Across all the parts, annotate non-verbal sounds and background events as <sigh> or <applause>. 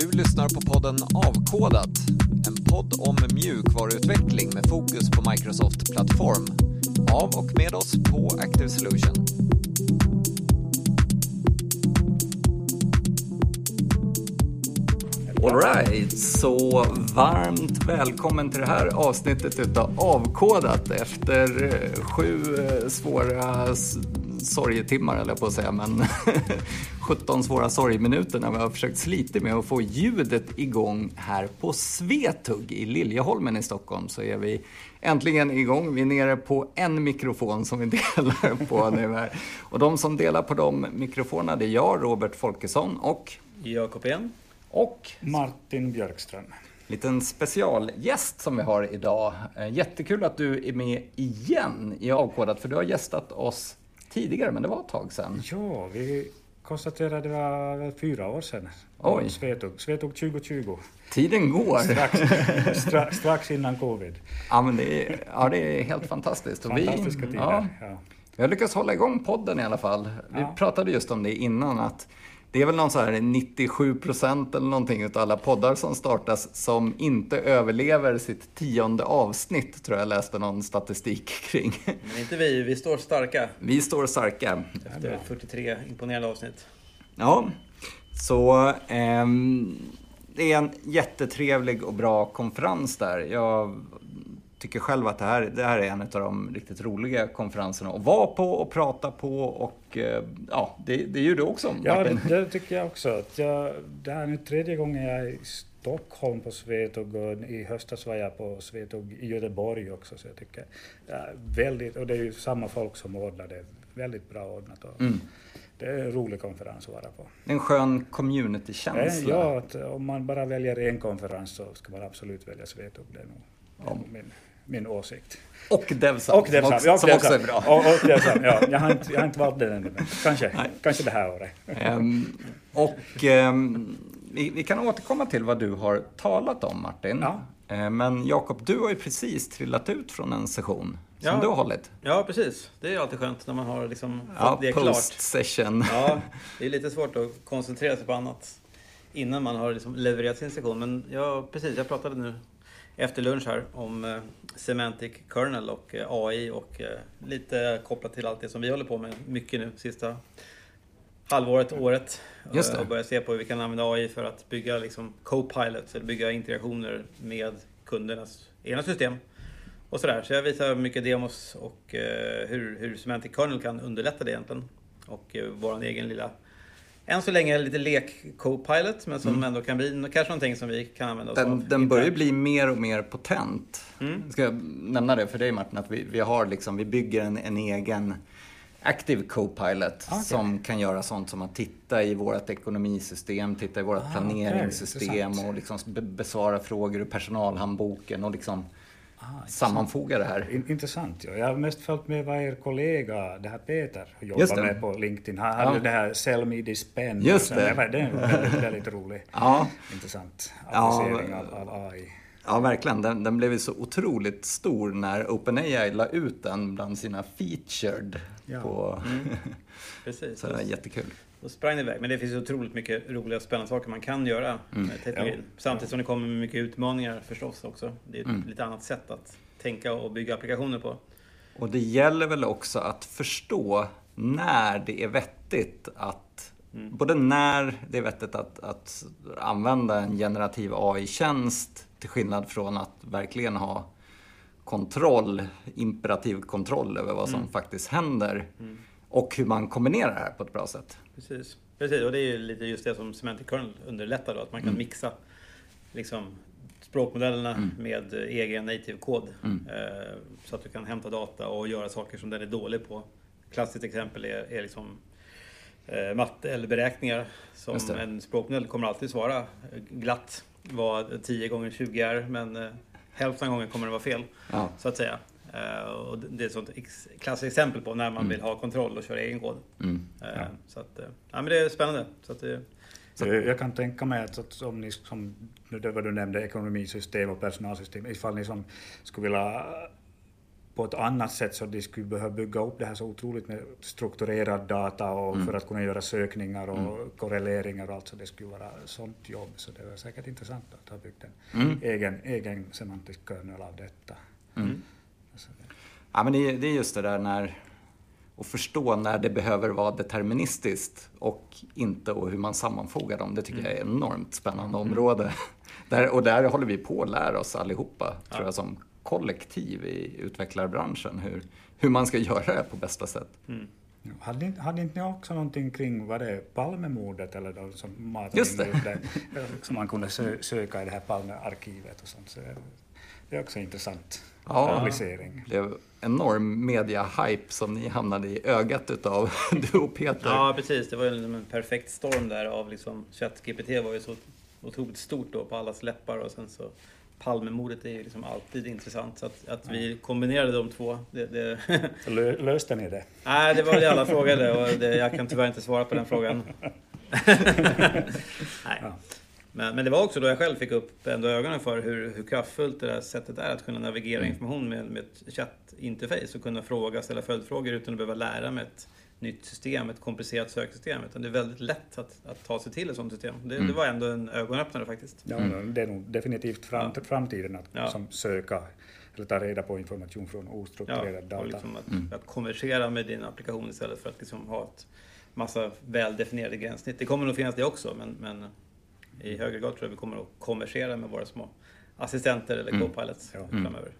Du lyssnar på podden Avkodat, en podd om mjukvaruutveckling med fokus på Microsoft Plattform. Av och med oss på Active Solution. Alright, så varmt välkommen till det här avsnittet utav Avkodat efter eh, sju eh, svåra sorgetimmar, eller på att säga, men <laughs> 17 svåra sorgminuter när vi har försökt slita med att få ljudet igång här på Svetug i Liljeholmen i Stockholm så är vi äntligen igång. Vi är nere på en mikrofon som vi delar på nu här. Och de som delar på de mikrofonerna det är jag, Robert Folkesson och Jakob igen. och Martin Björkström. liten specialgäst som vi har idag. Eh, Jättekul att du är med igen i Avkodat, för du har gästat oss tidigare, men det var ett tag sedan. Ja, vi konstaterade det var fyra år sedan. Oj. Svetug, Svetug 2020. Tiden går. Strax, <laughs> stra, strax innan covid. Ja, men det är, ja, det är helt fantastiskt. Och Fantastiska vi, tider. ja, Ja. vi har lyckats hålla igång podden i alla fall. Vi Ja. pratade just om det innan, att det är väl någon så här 97 procent eller någonting utav alla poddar som startas som inte överlever sitt tionde avsnitt, tror jag läste någon statistik <laughs> kring. Men inte vi, vi står starka Vi står starka. efter 43 imponerande avsnitt. Ja, så ehm, det är en jättetrevlig och bra konferens där. Jag tycker själv att det här, det här är en av de riktigt roliga konferenserna att vara på och prata på och eh, ja, det, det är ju du också Ja, Martin. det, det tycker jag också. Att jag, det här är nu tredje gången jag är i Stockholm på Svetug och i höstas var jag på Svetug i Göteborg också. Så jag tycker ja, väldigt, och det är ju samma folk som ordnar det. Väldigt bra ordnat. Och Mm. Det är en rolig konferens att vara på. En skön Eh, communitykänsla. Ja, att om man bara väljer en konferens så ska man absolut välja Svetug. Det är nog, det är Ja. nog min, min åsikt. Och Devsam, Och Devsam, som, ja, som också är bra. Och, och Devsam, ja. Jag har, inte, jag har inte valt den ännu, men kanske, Nej. kanske det här året. Ehm, och ehm, vi, vi kan återkomma till vad du har talat om Martin. Ja. Ehm, men Jakob, du har ju precis trillat ut från en session som Ja. du har hållit. Ja, precis. Det är alltid skönt när man har liksom fått Ja, det klart. post-session. Ja, det är lite svårt att koncentrera sig på annat innan man har liksom levererat sin sektion. Men ja, precis, jag pratade nu efter lunch här om eh, Semantic Kernel och eh, AI och eh, lite kopplat till allt det som vi håller på med mycket nu sista halvåret, året. Just det. Och börja se på hur vi kan använda AI för att bygga liksom co-pilots eller bygga integrationer med kundernas egna system. Och sådär. Så jag visar mycket demos och hur, hur Semantic Kernel kan underlätta det egentligen. Och vår egen lilla, än så länge lite lek co-pilot, men som ändå kan bli kanske någonting som vi kan använda oss av. Mm. Den, den börjar bli mer och mer potent. Mm. Ska jag nämna det för dig Martin, att vi, vi, har liksom, vi bygger en, en egen Active Copilot Okej. som kan göra sånt som att titta i vårt ekonomisystem, titta i vårt Ah, planeringssystem intressant. och liksom be- besvara frågor ur personalhandboken och liksom Ah, sammanfoga det här. In, intressant. Ja. Jag har mest följt med vad er kollega, det här Peter, jobbar med på LinkedIn. Han Ja. hade det här Sell Me This Pen. Just det. var- Det är väldigt, väldigt rolig. <laughs> Ja, Intressant Ja, applicering av, av AI. ja verkligen. Den, den blev ju så otroligt stor när OpenAI la ut den bland sina featured. Ja. På, <laughs> Precis. så det var jättekul. Då sprang det iväg. Men det finns otroligt mycket roliga och spännande saker man kan göra med teknologin. Ja. Samtidigt som det kommer mycket utmaningar förstås också. Det är ett Mm. lite annat sätt att tänka och bygga applikationer på. Och det gäller väl också att förstå när det är vettigt att Både när det är vettigt att, att använda en generativ AI-tjänst till skillnad från att verkligen ha kontroll, imperativ kontroll över vad som faktiskt händer. Och hur man kombinerar det här på ett bra sätt. Precis. Precis, och det är ju lite just det som Semantic Kernel underlättar då, att man kan mixa liksom, språkmodellerna med eh, egen native kod. Eh, så att du kan hämta data och göra saker som den är dålig på. Klassiskt exempel är, är liksom eh, matte eller beräkningar. Som en språkmodell kommer alltid svara glatt vad 10 gånger 20 är, men eh, hälften av gången kommer det vara fel. Ja. Så att säga. Eh, och det är ett sånt ex- klassiskt exempel på när man vill ha kontroll och köra egen kod. Mm. Eh, Så att, eh, ja, men det är spännande. Så att Så jag kan tänka mig att, att om ni, som nu det vad du nämnde, ekonomisystem och personalsystem, ifall ni som skulle vilja på ett annat sätt så de skulle behöva bygga upp det här så otroligt med strukturerad data och Mm. för att kunna göra sökningar och korreleringar och allt så det skulle vara sånt jobb. Så det var säkert intressant att ha byggt en Mm. egen, egen semantisk kernel av detta. Mm. Ja, men det, är- det är just det där när att förstå när det behöver vara deterministiskt och inte och hur man sammanfogar dem. Det tycker jag är ett enormt spännande område. <laughs> Där, och där håller vi på att lära oss allihopa, tror jag, som kollektiv i utvecklarbranschen. Hur, hur man ska göra det på bästa sätt. Ja, Hade, ni- hade inte ni också någonting kring vad det är, Palmemordet eller de som matade Just det. <laughs> som man kunde sö, söka i det här Palmearkivet och sånt. Så det är också intressant Ja. applicering. Det blev enorm media-hype som ni hamnade i ögat utav, <laughs> du och Peter. Ja, precis. Det var ju liksom en perfekt storm där av liksom ChatGPT var ju så otroligt stort då på allas läppar och sen så Palmemordet är ju liksom alltid intressant. Så att, att vi kombinerade de två, det, det, <laughs> Så lö, löste ni det? nej, det var det alla frågade och det, jag kan tyvärr inte svara på den frågan. <laughs> nej. Ja. Men, men det var också då jag själv fick upp ändå ögonen för hur, hur kraftfullt det där sättet är att kunna navigera information med, med ett chattinterface och kunna fråga, ställa följdfrågor utan att behöva lära mig ett nytt system, ett komplicerat söksystem. Utan det är väldigt lätt att, att ta sig till ett sånt system. Det, det var ändå en ögonöppnare faktiskt. Ja, Det är nog definitivt fram, framtiden att Ja. som söka eller ta reda på information från ostrukturerad Ja, data. och liksom att, att konversera med din applikation istället för att liksom ha ett massa väldefinierade gränssnitt. Det kommer nog finnas det också, men, men i högre grad tror jag vi kommer att konversera med våra små assistenter eller co-pilots Ja. framöver.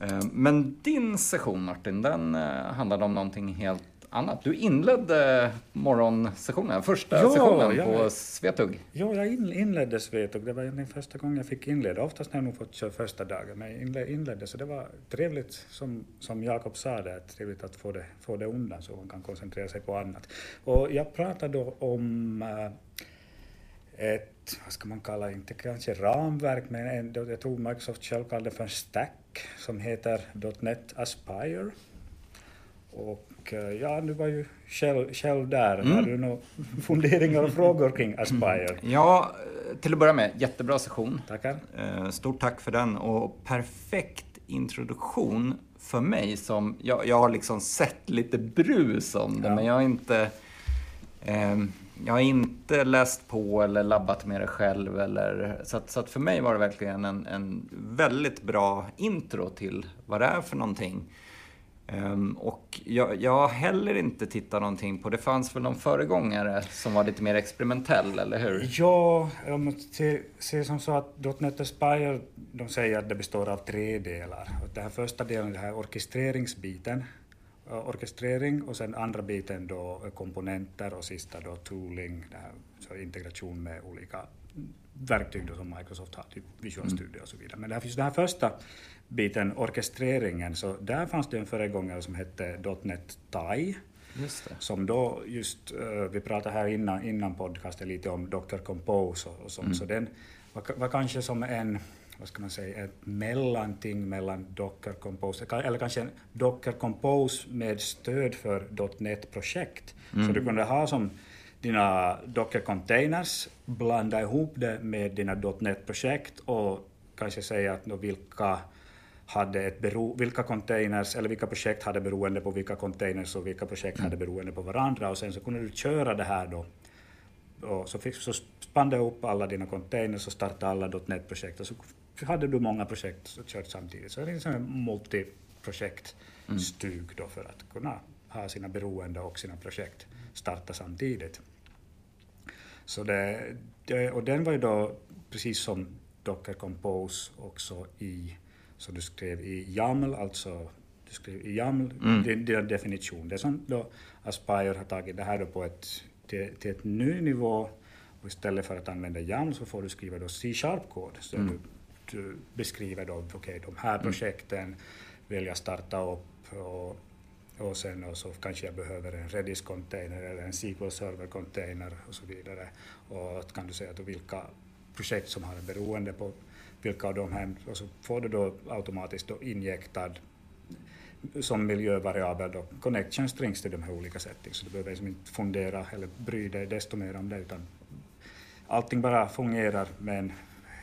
Eh, Men din session Martin, den eh, handlade om någonting helt annat. Du inledde morgonsessionen, första Ja, sessionen ja. på Svetug. Ja, jag in, inledde Svetog. Det var egentligen första gången jag fick inleda. Oftast har jag nog fått köra första dagen, men jag inle- inledde så det var trevligt, som, som Jakob sa, det, trevligt att få det, få det undan så man kan koncentrera sig på annat. Och jag pratade då om eh, ett, vad ska man kalla inte kanske ramverk, men en, jag tror Microsoft själv kallar det för en stack som heter .NET Aspire. Och eh, ja, du var ju själv, själv där. Har du några <laughs> funderingar och frågor kring Aspire? Ja, eh, till att börja med, jättebra session. Tackar. Eh, Stort tack för den och perfekt introduktion för mig som, jag, jag har liksom sett lite brus om det Ja. men jag har inte eh, jag har inte läst på eller labbat med det själv. Eller, så, att, så att för mig var det verkligen en, en väldigt bra intro till vad det är för någonting. Ehm, och jag, jag har heller inte tittat någonting på, det fanns väl någon föregångare som var lite mer experimentell, eller hur? Ja, om man ser, som så att .NET Aspire, de säger att det består av tre delar. Den här första delen, den här orkestreringsbiten, eh, orkestrering och sen andra biten då eh, komponenter och sista då tooling, här, så integration med olika verktyg då som Microsoft har, typ Visual Studio och så vidare. Men det här finns den här första biten, orkestreringen, så där fanns det en föregångare som hette .NET det. som då just, eh, vi pratade här innan, innan podcasten lite om Dr. Compose och, och sånt, så den var, var kanske som en, vad ska man säga, ett mellanting mellan Docker Compose, eller kanske en Docker Compose med stöd för .NET-projekt. Så du kunde ha som dina Docker Containers, blanda ihop det med dina .NET-projekt och kanske säga att vilka hade ett bero, vilka containers eller vilka projekt hade beroende på vilka containers och vilka projekt hade beroende på varandra. Och sen så kunde du köra det här då. Och så, fick, så spann du upp alla dina containers och startade alla .NET-projekt och så hade du många projekt som kört samtidigt. Så det är liksom en multiprojektstug då för att kunna ha sina beroende och sina projekt starta samtidigt. Så det, det, och den var ju då precis som Docker Compose också i, så du skrev i YAML, alltså du skrev i YAML, din, din definition. Det som då Aspire har tagit det här då på ett, till, till ett ny nivå och istället för att använda YAML så får du skriva då C-sharp-kod. Så du, du beskriver då, okej, okay, de här projekten vill jag starta upp och och sen och så kanske jag behöver en Redis-container eller en SQL Server-container och så vidare. Och kan du säga då vilka projekt som har en beroende på vilka av de här, och så får du då automatiskt då injektad som miljövariabel då connection strings till de här olika settings. Så du behöver liksom inte fundera eller bry dig desto mer om det utan allting bara fungerar med en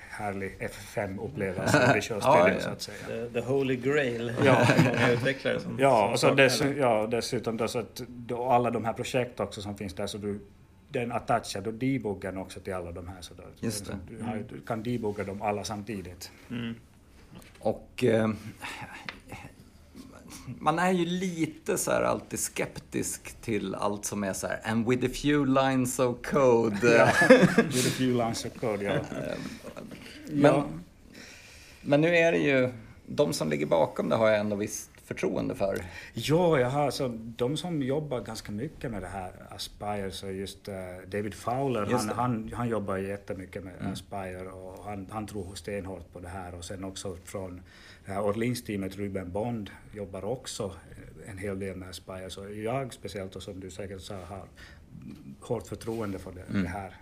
härlig F5-upplevelse i Visual <laughs> Studio ja. så att säga. The, the holy grail. Ja. <laughs> Många utvecklare som, Ja, som och så dess, ja, dessutom då så att då alla de här projekt också som finns där så du den attachar då debuggen också till alla de här så då, Just det. Du, har, du kan debugga dem alla samtidigt. Mm. Och eh, man är ju lite så här alltid skeptisk till allt som är så här and with a few lines of code. Ja, <laughs> with a few lines of code, ja. Men, ja. men nu är det ju, de som ligger bakom det har jag ändå visst förtroende för. Ja, jag har så de som jobbar ganska mycket med det här Aspire, så just eh, David Fowler, Just han, han, han jobbar jättemycket med Aspire och han, han tror stenhårt på det här. Och sen också från det här Orleans-teamet, Ruben Bond jobbar också en hel del med Aspire, så jag speciellt och som du säkert sa har hårt förtroende för det, det här,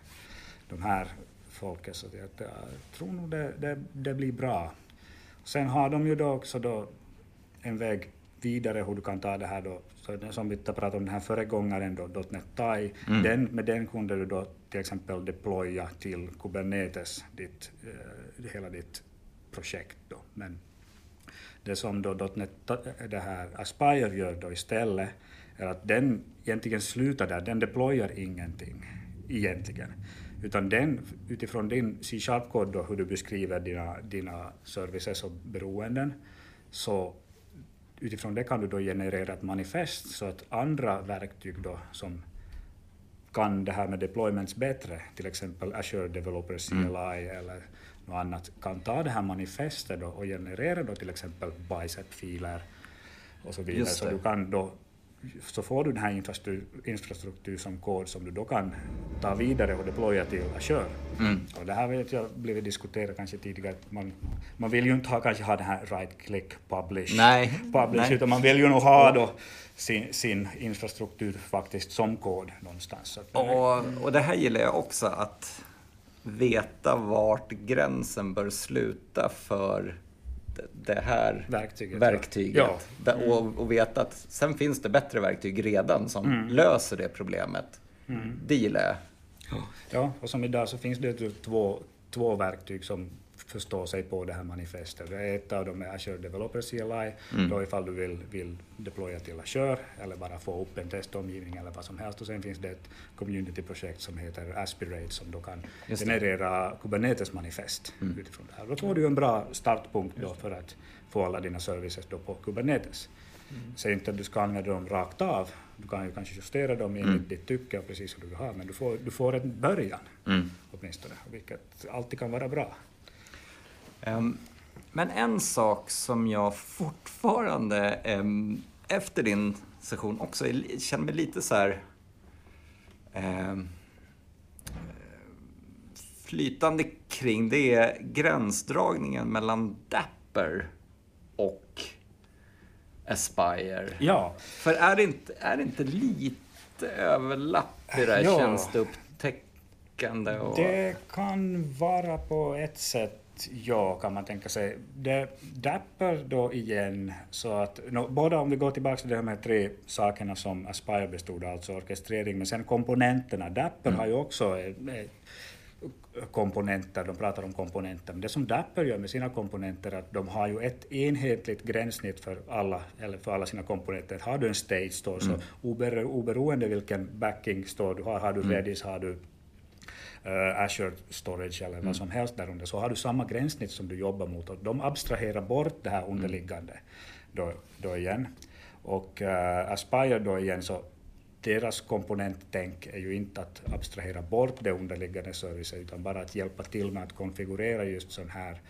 de här folket, så att jag tror nog det, det, det blir bra. Sen har de ju då också då en väg vidare hur du kan ta det här då, så som vi pratade om den här föregångaren då, .NET TIE, den, med den kunde du då till exempel deploya till Kubernetes, ditt, eh, hela ditt projekt då. Men det som då .NET, Ta- det här Aspire gör då istället, är att den egentligen slutar där, den deployar ingenting egentligen. Utan den, utifrån din C-sharp-kod då, hur du beskriver dina, dina services och beroenden, så utifrån det kan du då generera ett manifest så att andra verktyg då som kan det här med deployments bättre, till exempel Azure Developer CLI eller något annat, kan ta det här manifestet då och generera då till exempel bicep-filer och så vidare. Så du kan då så får du den här infrastruktur, infrastruktur som kod som du då kan ta vidare och deploya till Azure. Mm. Och det här vet jag blivit diskuterat kanske tidigare, man, man vill ju inte ha, kanske ha den här right click publish, Nej, publish nej. utan man vill ju nog ha då sin, sin infrastruktur faktiskt som kod någonstans. Och, och det här gillar jag också, att veta vart gränsen bör sluta för det- här Verktyget, verktyget. ja. Da- Och, och veta att sen finns det bättre verktyg redan som löser det problemet. Det gillar jag. Ja, och som idag så finns det ju två, två verktyg som förstår sig på det här manifestet. Det är Ett av dem är Azure Developer CLI, då ifall du vill, vill deploya till Azure eller bara få upp en testomgivning eller vad som helst. Och sen finns det ett community-projekt som heter Aspirate som då kan generera Kubernetes manifest utifrån det här. Då får du en bra startpunkt då för att få alla dina services då på Kubernetes. Säg inte att du ska använda dem rakt av, du kan ju kanske justera dem enligt ditt tycke och precis som du vill ha, men du får, du får en början Mm. åtminstone, vilket alltid kan vara bra. Ehm, Men en sak som jag fortfarande ehm, efter din session också känner mig lite så här ehm, flytande kring det är gränsdragningen mellan Dapper och Aspire. Ja, För är det inte, är det inte lite överlapp i det här Ja. tjänsteupptäckande? Och... det kan vara på ett sätt Ja, kan man tänka sig. Det Dapper då igen, så att no, båda om vi går tillbaka till de här tre sakerna som Aspire bestod av, alltså orkestrering, men sen komponenterna. Dapper har ju också eh, eh, komponenter, de pratar om komponenter, men det som Dapper gör med sina komponenter är att de har ju ett enhetligt gränssnitt för alla, eller för alla sina komponenter. Har du en stage store, så ober, oberoende vilken backing store du har, har du Redis, har du eh, Azure Storage eller vad som helst där under, så har du samma gränssnitt som du jobbar mot. Och de abstraherar bort det här underliggande då, då igen. Och uh, Aspire då igen, så deras komponenttänk är ju inte att abstrahera bort det underliggande servicen utan bara att hjälpa till med att konfigurera just sån här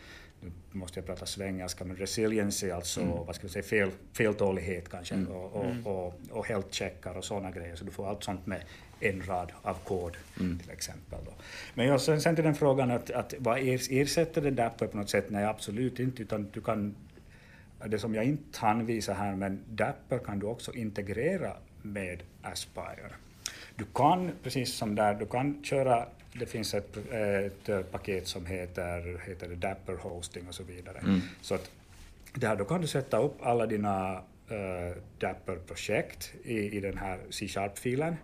nu måste jag prata svengelska, men resiliency, alltså vad ska jag säga, fel, feltålighet kanske, och, och, och, och health checkar och sådana grejer. Så du får allt sånt med en rad av kod till exempel. Då. Men jag, sen, sen till den frågan att, att vad ers- ersätter det Dapper på något sätt? Nej, absolut inte, utan du kan det som jag inte hann visa här, men Dapper kan du också integrera med Aspire. Du kan, precis som där, du kan köra, det finns ett, ett paket som heter, heter Dapper Hosting och så vidare. Så att där då kan du sätta upp alla dina uh, Dapper-projekt i, i den här C-sharp-filen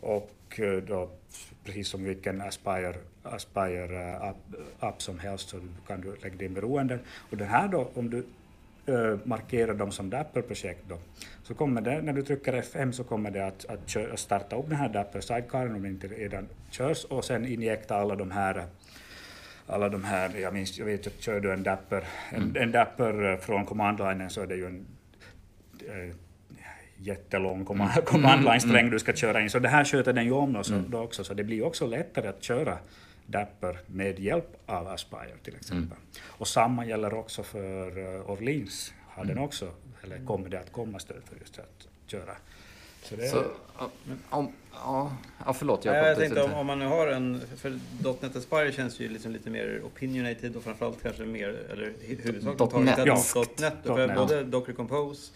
och eh, då, precis som vilken Aspire, Aspire app, app som helst så kan du lägga din beroenden. Och den här då, om du uh, markerar dem som Dapper-projekt då, så kommer det, när du trycker F5 så kommer det att, att, kö, att starta upp den här Dapper sidecaren om inte redan körs och sen injekta alla de här alla de här, jag minns, jag vet att kör du en Dapper, en, mm. en Dapper från command-linen så är det ju en äh, jättelång command-line-sträng mm. du ska köra in, så det här sköter den ju om också, mm. då också, så det blir också lättare att köra Dapper med hjälp av Aspire till exempel. Mm. Och samma gäller också för uh, Orleans, har den också, eller kommer det att komma stöd för just att köra så det... Så, om, ja, ja, förlåt. Jag, jag tänkte om, om, man nu har en... För .NET Aspire känns ju liksom lite mer opinionated och framförallt kanske mer, eller huvudsakligen .NET. Ja. .NET. För både Docker Compose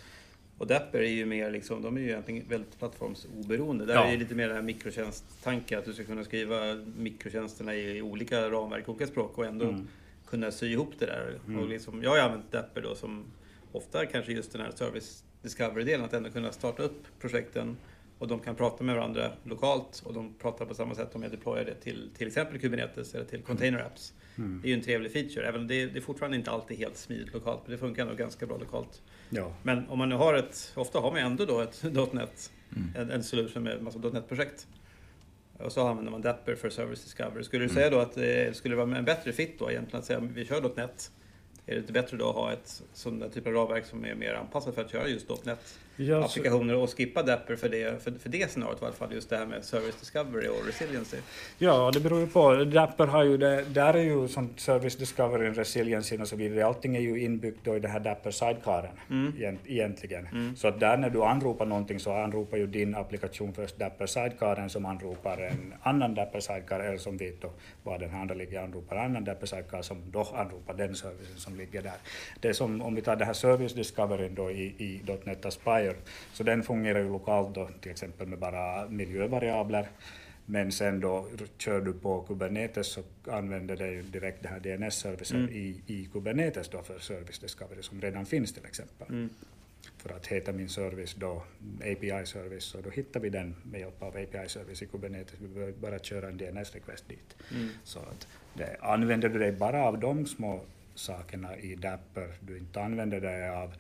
och Dapper är ju mer liksom, de är ju egentligen väldigt plattformsoberoende. Där ja. är det lite mer den här mikrotjänsttanken, att du ska kunna skriva mikrotjänsterna i olika ramverk, olika språk och ändå mm. kunna sy ihop det där. Mm. Och liksom, jag har använt Dapper då som ofta kanske just den här service discovery-delen, att ändå kunna starta upp projekten och de kan prata med varandra lokalt och de pratar på samma sätt om jag deployar det till till exempel Kubernetes eller till container apps. Mm. Det är ju en trevlig feature, även om det, det är fortfarande inte alltid helt smidigt lokalt, men det funkar ändå ganska bra lokalt. Ja. Men om man nu har ett, ofta har man ändå då ett <laughs> .NET, mm. en, en solution med en massa .NET-projekt. Och så använder man Dapper för Service Discovery. Skulle du mm. säga då att det skulle vara en bättre fit då egentligen att säga att vi kör .NET är det inte bättre då att ha ett sån typ av ramverk som är mer anpassat för att köra just .NET ja, applikationer och skippa Dapper för det, för, för det scenariot i alla fall, just det här med Service Discovery och Resiliency? Ja, det beror ju på. Dapper har ju det, där är ju som Service Discovery, Resiliency och så vidare, allting är ju inbyggt då i det här Dapper sidecaren mm. egentligen. Mm. Så att där när du anropar någonting så anropar ju din applikation först Dapper sidecaren som anropar en annan Dapper sidecar, eller som vet då var den andra ligger, anropar en annan Dapper sidecar som då anropar den servicen som ligger där. Det är som om vi tar det här Service Discovery då i, i .NET Aspire Fire. Så den fungerar ju lokalt då till exempel med bara miljövariabler. Men sen då kör du på Kubernetes så använder ju direkt den här DNS-servicen mm. i, i Kubernetes då för Service Discovery som redan finns till exempel. Mm. För att heta min service då API-service så då hittar vi den med hjälp av API-service i Kubernetes. Vi behöver bara köra en DNS-request dit. Mm. Så att det, använder du dig bara av de små sakerna i Dapper, du inte använder dig av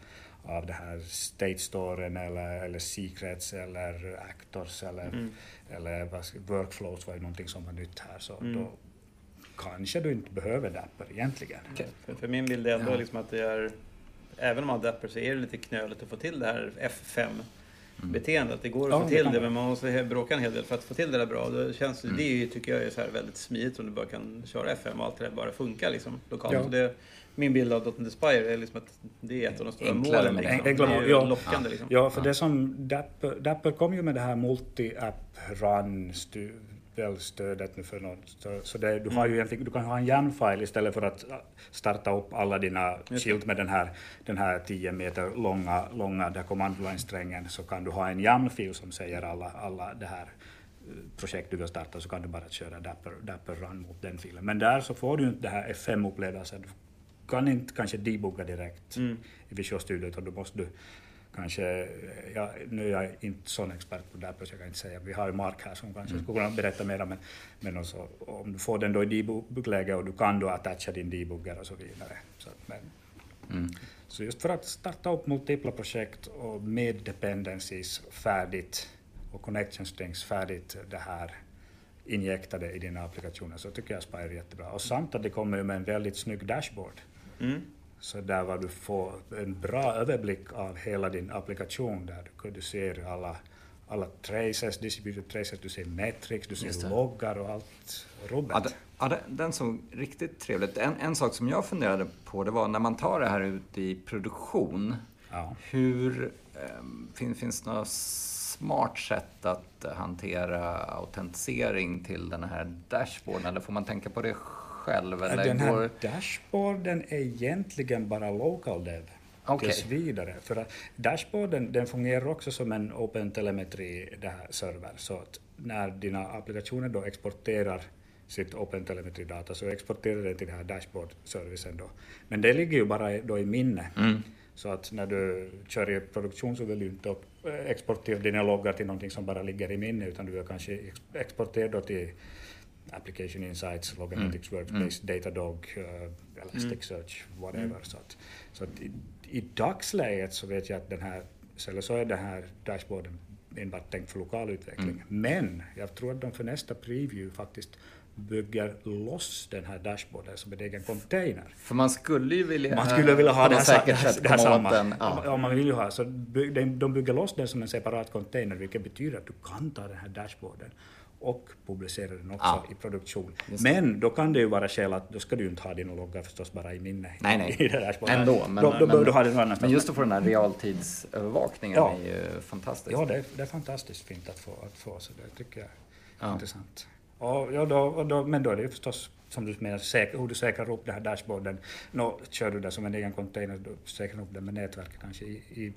av det här State Storen eller, eller Secrets eller Actors eller, mm. eller Workflows var ju någonting som var nytt här. Så mm. då kanske du inte behöver Dapper egentligen. Okay. För, för, min bild är ändå ja. liksom att det är, även om man har Dapper så är det lite knöligt att få till det här F5 mm. beteendet. Det går att ja, få till det, det men man måste bråka en hel del för att få till det där bra. Det, känns, mm. det tycker jag är så här väldigt smidigt om du bara kan köra FM och allt det där bara funkar liksom, lokalt. Ja. Det, min bild av Dotnet Aspire är liksom att det är ett av de stora målen. Liksom. Enklare, det är ja, lockande. Liksom. Ja, för det som Dapper, Dapper kom ju med det här multi-app run stödet nu för något. Så, det, du, har ju egentligen, du kan ha en YAM-file istället för att starta upp alla dina skilt med den här, den här 10 meter långa, långa där command line-strängen så kan du ha en YAM-fil som säger alla, alla det här eh, projekt du vill starta så kan du bara köra Dapper, Dapper Run mot den filen. Men där så får du inte det här F5-upplevelsen kan inte kanske debugga direkt mm. i Visual Studio utan då måste du kanske, ja, nu är jag inte sån expert på det här så jag kan inte säga, vi har ju Mark här som kanske mm. skulle kunna berätta mer men, men också, om du får den då i debugläge och du kan då attacha din debugger och så vidare. Så, men, mm. så just för att starta upp multipla projekt och med dependencies färdigt och connection strings färdigt det här injektade i dina applikationer så tycker jag Spire är jättebra. Och samt att det kommer med en väldigt snygg dashboard. Mm. Så där var du får en bra överblick av hela din applikation där du, du ser alla, alla traces, distributed traces, du ser metrics, du ser loggar och allt rubbet. Ja, ja, den såg riktigt trevligt. En, en sak som jag funderade på det var när man tar det här ut i produktion, ja. hur eh, fin, finns det några smart sätt att hantera autentisering till den här dashboarden eller får man tänka på det själv? Eller den här går... dashboarden är egentligen bara local dev okay. tills vidare. För att dashboarden den fungerar också som en open telemetry server så att när dina applikationer då exporterar sitt open telemetry data så exporterar det till den här dashboard-servicen då. Men det ligger ju bara då i minne. Mm. Så att när du kör i produktion så vill du inte exportera dina loggar till någonting som bara ligger i minne utan du vill kanske exportera till Application Insights, Log Analytics mm. Workspace, mm. Datadog, uh, Elasticsearch, mm. whatever. Mm. Så att, så att i, i dagsläget så vet jag att den här, eller så är den här dashboarden enbart tänkt för lokal utveckling. Mm. Men jag tror att de för nästa preview faktiskt bygger loss den här dashboarden som en egen container. För man skulle ju vilja, man skulle vilja ha det här, det här samma. Den, ja. ja. man vill ju ha. Så de bygger loss den som en separat container, vilket betyder att du kan ta den här dashboarden och publicera den också ja. i produktion. Men då kan det ju vara skäl att då ska du inte ha din logga förstås bara i minne. Nej, nej. <laughs> I det där Ändå. Men, då, då men, du ha den men just att få den här realtidsövervakningen ja. är ju fantastiskt. Ja, det är, det är fantastiskt fint att få, att få så det tycker jag är ja. intressant. Och, ja, då, och då, men då är det ju förstås som du menar, säk, hur du säkrar upp den här dashboarden. Nå, kör du det som en egen container, då säkrar du upp den med nätverket kanske i, i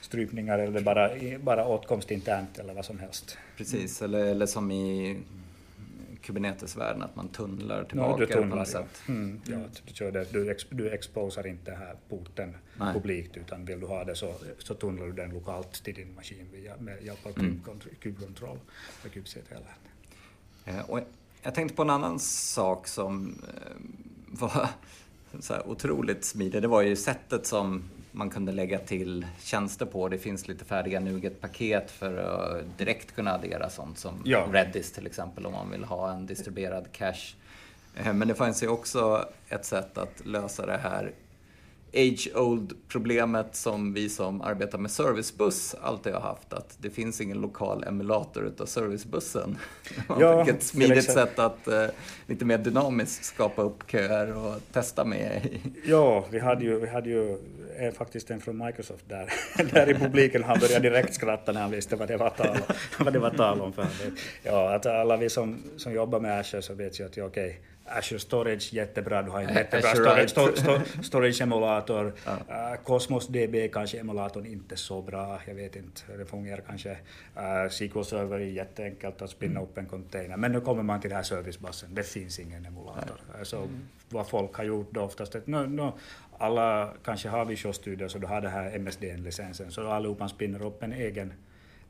strypningar eller bara, bara åtkomst internt eller vad som helst. Precis, eller, eller som i Kubernetes-världen, att man tunnlar tillbaka no, du tunnlar, på något sätt. Mm, ja, du, kör det, du, ex, du exposar inte här porten Nej. publikt utan vill du ha det så, så tunnlar du den lokalt till din maskin via, med hjälp av mm. kubkontroll och kubectl. Eh, och jag tänkte på en annan sak som eh, var <laughs> så otroligt smidig. Det var ju sättet som man kunde lägga till tjänster på. Det finns lite färdiga NuGet-paket för att direkt kunna addera sånt som ja. Redis till exempel om man vill ha en distribuerad cache. Eh, men det fanns ju också ett sätt att lösa det här age-old problemet som vi som arbetar med servicebuss alltid har haft, att det finns ingen lokal emulator utav servicebussen. <laughs> Ja, Vilket smidigt sätt att eh, lite mer dynamiskt skapa upp köer och testa med. <laughs> Ja, vi hade ju, vi hade ju eh, faktiskt en från Microsoft där, <laughs> där i publiken. Han började direkt skratta när han visste vad det var tal, vad det var tal om. För ja, att alla vi som, som jobbar med Azure så vet ju att ja, okej, okay, Azure Storage jättebra, du har en jättebra storage, sto, sto, storage-emulator. <laughs> Ja. Uh, Cosmos DB kanske emulatorn inte så bra, jag vet inte, det fungerar kanske. Uh, SQL Server är jätteenkelt att spinna mm. upp en container, men nu kommer man till den här servicebussen, det finns ingen emulator. Nej. Så mm. vad folk har gjort då oftast, att no, no, alla kanske har Visual Studio så du har den här MSDN-licensen, så allihopa spinner upp en egen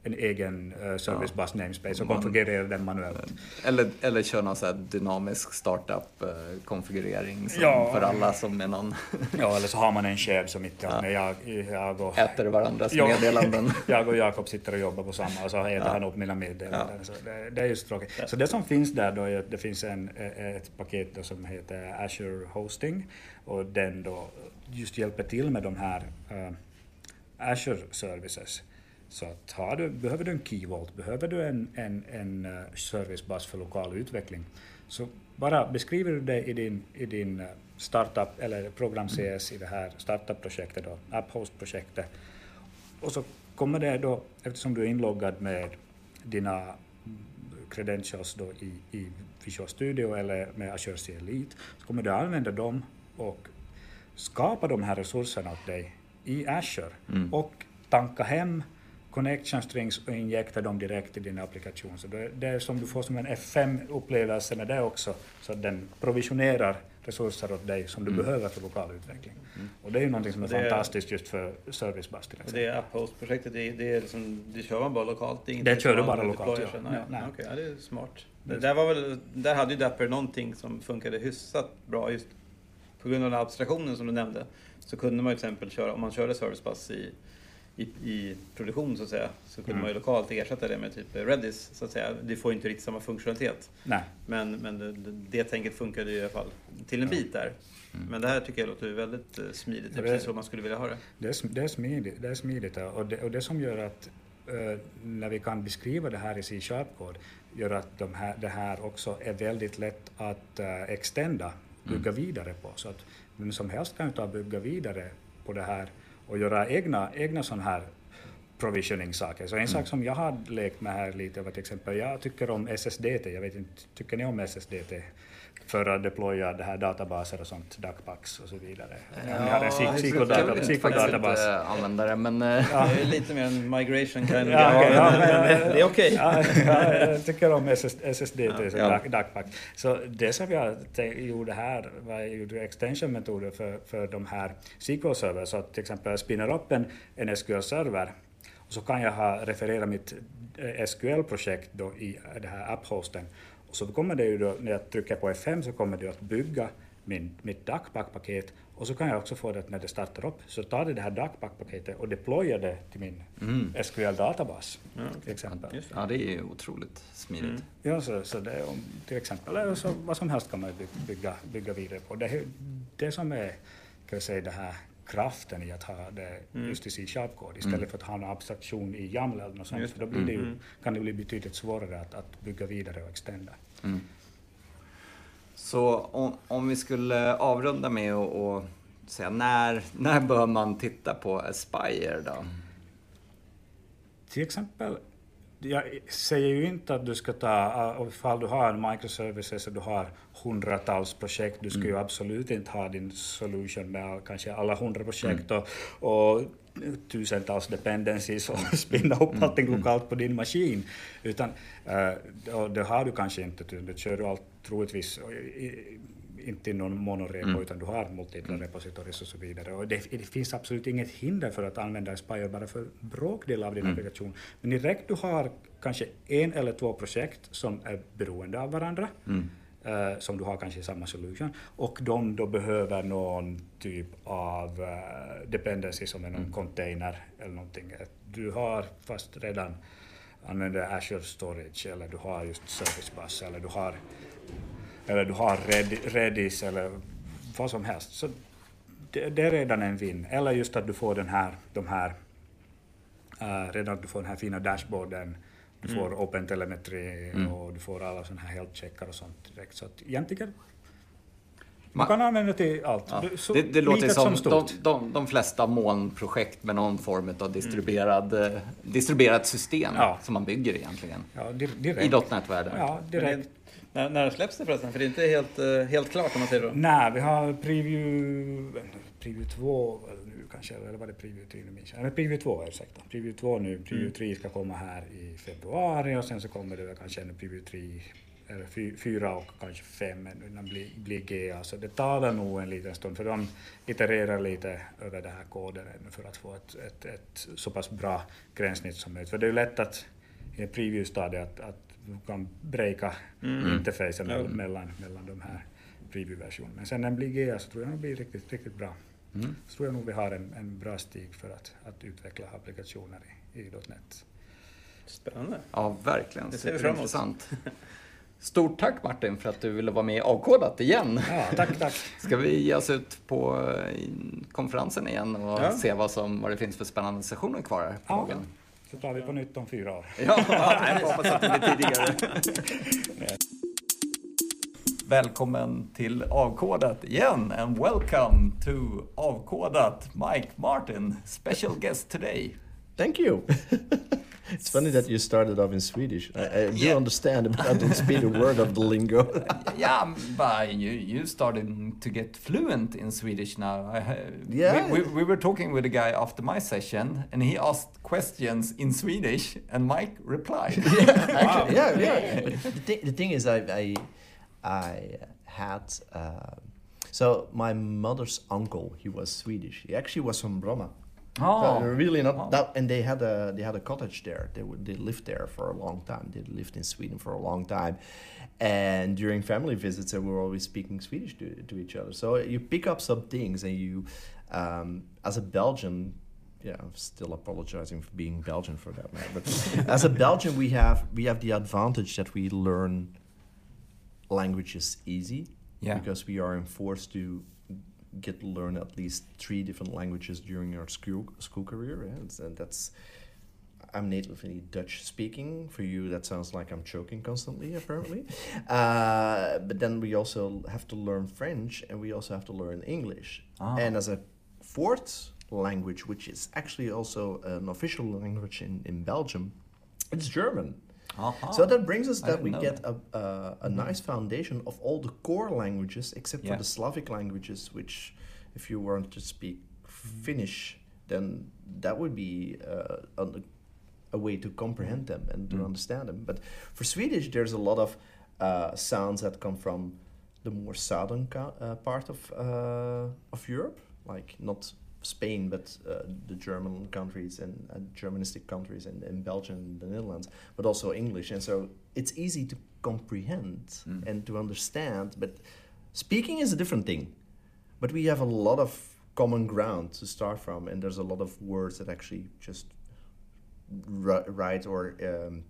en egen uh, service bus namespace och konfigurera den manuellt. Eller, eller köra någon så dynamisk startup-konfigurering uh, ja. för alla som är någon... ja, eller så har man en <laughs> chef som inte ja. jag, jag och... Äter varandras ja. meddelanden. <laughs> jag och Jakob sitter och jobbar på samma och så äter ja. han upp mina meddelanden. Ja. Så det, det, är just tråkigt. Så det som finns där då är att det finns en, ett paket som heter Azure Hosting och den då just hjälper till med de här uh, Azure Services så att har du, behöver du en Key Vault, behöver du en, en, en uh, servicebus för lokal utveckling, så bara beskriver du det i din, i din uh, startup eller program CS i det här startup-projektet, då, AppHost-projektet, och så kommer det då, eftersom du är inloggad med dina credentials då i, i Visual Studio eller med Azure C Elite, så kommer du använda dem och skapa de här resurserna åt dig i Azure mm. och tanka hem connection strings och injekta dem direkt i din applikation. Så det, det är som du får som en F5-upplevelse med det också, så att den provisionerar resurser åt dig som du mm. behöver för lokal utveckling. Mm. Och det är ju någonting som är, är fantastiskt just för servicebus till exempel. Det är AppHost-projektet, det, det, är liksom, det kör man bara lokalt? Det, det kör du bara lokalt, ja. Nej, nej. Okay, ja, det är smart. Det, där, var väl, där hade ju Dapper någonting som funkade hyfsat bra just på grund av den abstraktionen som du nämnde. Så kunde man till exempel köra, om man körde servicebus i i, i produktion så att säga, så kunde mm. man ju lokalt ersätta det med typ Redis så att säga. Det får inte riktigt samma funktionalitet. Nej. Men, men det, det, tänket funkade i alla fall till en bit där. Mm. Men det här tycker jag låter väldigt eh, smidigt, det är precis så man skulle vilja ha det. Det är, det är smidigt, det är smidigt och, det, och det som gör att uh, när vi kan beskriva det här i C-sharp-kod gör att de här, det här också är väldigt lätt att uh, extenda, bygga mm. vidare på. Så att vem som helst kan ta och bygga vidare på det här och göra egna, egna sådana här provisioning-saker. Så en mm. sak som jag har lekt med här lite var till exempel, jag tycker om SSDT, jag vet inte, tycker ni om SSDT? För att deploya det här databaser och sånt, DACPAX och så vidare. Ja, ni har en jag SQL Jag använda det, men... eh, Det är lite mer en migration kind of Ja, okej, ja, men, men det är okej. Ja, ja, jag tycker om SS, SSD Ja. ja. DACPAC. Så det som jag gjorde här var jag gjorde extension-metoder för, för de här SQL-server. Så att till exempel jag spinner upp en, en SQL-server och så kan jag ha referera mitt eh, SQL-projekt då i det här app-hosten. Och så kommer det ju då, när jag trycker på F5 så kommer det att bygga min, mitt DACPAC-paket och så kan jag också få det när det startar upp. Så tar det det här DACPAC-paketet och deployar det till min SQL-databas till exempel. Det. Ja, det är otroligt smidigt. Ja, så, så det, är om, till exempel, eller så, vad som helst kan man by- bygga, bygga vidare på. Det, det som är, kan jag säga, det här kraften i att ha det just i C-sharp-kod istället för att ha en abstraktion i YAML eller något sånt. Just För då blir det ju, kan det bli betydligt svårare att, att bygga vidare och extenda. Så om, om vi skulle avrunda med att och säga när, när bör man titta på Aspire då? Till exempel, jag säger ju inte att du ska ta, ifall du har en microservices och du har hundratals projekt, du ska ju absolut inte ha din solution med kanske alla hundra projekt och, och tusentals dependencies och <laughs> spinna upp allting lokalt på din maskin. Utan uh, då, det har du kanske inte, du kör du allt troligtvis inte någon monorepo utan du har multipla repositories och så vidare. Och det, det finns absolut inget hinder för att använda Aspire bara för bråkdel av din applikation. Men direkt du har kanske en eller två projekt som är beroende av varandra, eh, som du har kanske i samma solution, och de då behöver någon typ av uh, dependency som är någon container eller någonting. Du har fast redan använder Azure Storage eller du har just Service Bus eller du har eller du har Red- Redis eller vad som helst. Så det, det är redan en vinn. Eller just att du får den här, de här, uh, redan att du får den här fina dashboarden, du får Open Telemetry och du får alla sådana här health checkar och sånt direkt. Så att egentligen, man Ma- kan använda till allt. Ja, så det, det låter litet som, de, de, de flesta molnprojekt med någon form av distribuerad, eh, distribuerat system Ja. som man bygger egentligen. Ja, di- direkt. I .NET-världen. Ja, direkt. det- När, när släpps det förresten? För det är inte helt, eh, helt klart om man säger så. Nej, vi har preview, preview 2 väl nu kanske, eller var det preview 3 nu minns jag. Eller preview 2, ursäkta. Preview 2 nu, preview 3 ska komma här i februari och sen så kommer det kanske en preview 3, eller 4 och kanske 5 när det blir, blir GA. Så det tar nog en liten stund för de itererar lite över den här koden för att få ett, ett, ett så pass bra gränssnitt som möjligt. För det är ju lätt att i en preview-stadie att, att du kan breaka interfacen Ja. mellan, mellan de här preview-versionerna. Men sen när den blir GA så tror jag det blir riktigt, riktigt bra. Så tror jag nog vi har en, en bra stig för att, att utveckla applikationer i, i .NET. Spännande. Ja, verkligen. Det ser vi fram emot. <laughs> Stort tack Martin för att du ville vara med i Avkodat igen. Ja, tack, tack. <laughs> Ska vi ge oss ut på eh, konferensen igen och Ja. se vad, som, vad det finns för spännande sessioner kvar här på Ja. dagen? Så tar vi på nytt om fyra år. Ja, <laughs> jag hoppas att det blir tidigare. <laughs> Välkommen till Avkodat igen and welcome to Avkodat Mike Martin, special guest today. Thank you. It's funny that you started off in Swedish. I, I do Yeah. understand, but I don't speak a word of the lingo. <laughs> Yeah, but you you started to get fluent in Swedish now. I, Yeah. We, we, we were talking with a guy after my session, and he asked questions in Swedish, and Mike replied. <laughs> <laughs> Actually, yeah, yeah. But the, thi- the thing is, I, I, I had. Uh, so my mother's uncle, he was Swedish. He actually was from Bromma. Oh. Uh, really not Oh. that, and they had a they had a cottage there. They would they lived there for a long time. They lived in Sweden for a long time, and during family visits, they were always speaking Swedish to, to each other. So you pick up some things, and you, um, as a Belgian, yeah, I'm still apologizing for being Belgian for that matter. But <laughs> as a Belgian, we have we have the advantage that we learn languages easy Yeah. because we are enforced to get to learn at least three different languages during your school school career. Yeah? It's- and that's I'm natively Dutch speaking. For you, that sounds like I'm choking constantly, apparently. <laughs> uh, but then we also have to learn French, and we also have to learn English. Ah. And as a fourth language, which is actually also an official language in, in Belgium, it's German. Aha. So that brings us that we get that. a, a, a nice foundation of all the core languages, except Yeah. for the Slavic languages, which, if you want to speak Finnish, then that would be uh, a, a way to comprehend them and to Mm. understand them. But for Swedish, there's a lot of uh, sounds that come from the more southern co- uh, part of uh, of Europe, like not Spain, but uh, the German countries and uh, Germanistic countries and, and Belgium and the Netherlands, but also English. And so it's easy to comprehend Mm. and to understand. But speaking is a different thing. But we have a lot of common ground to start from, and there's a lot of words that actually just ri- write or um,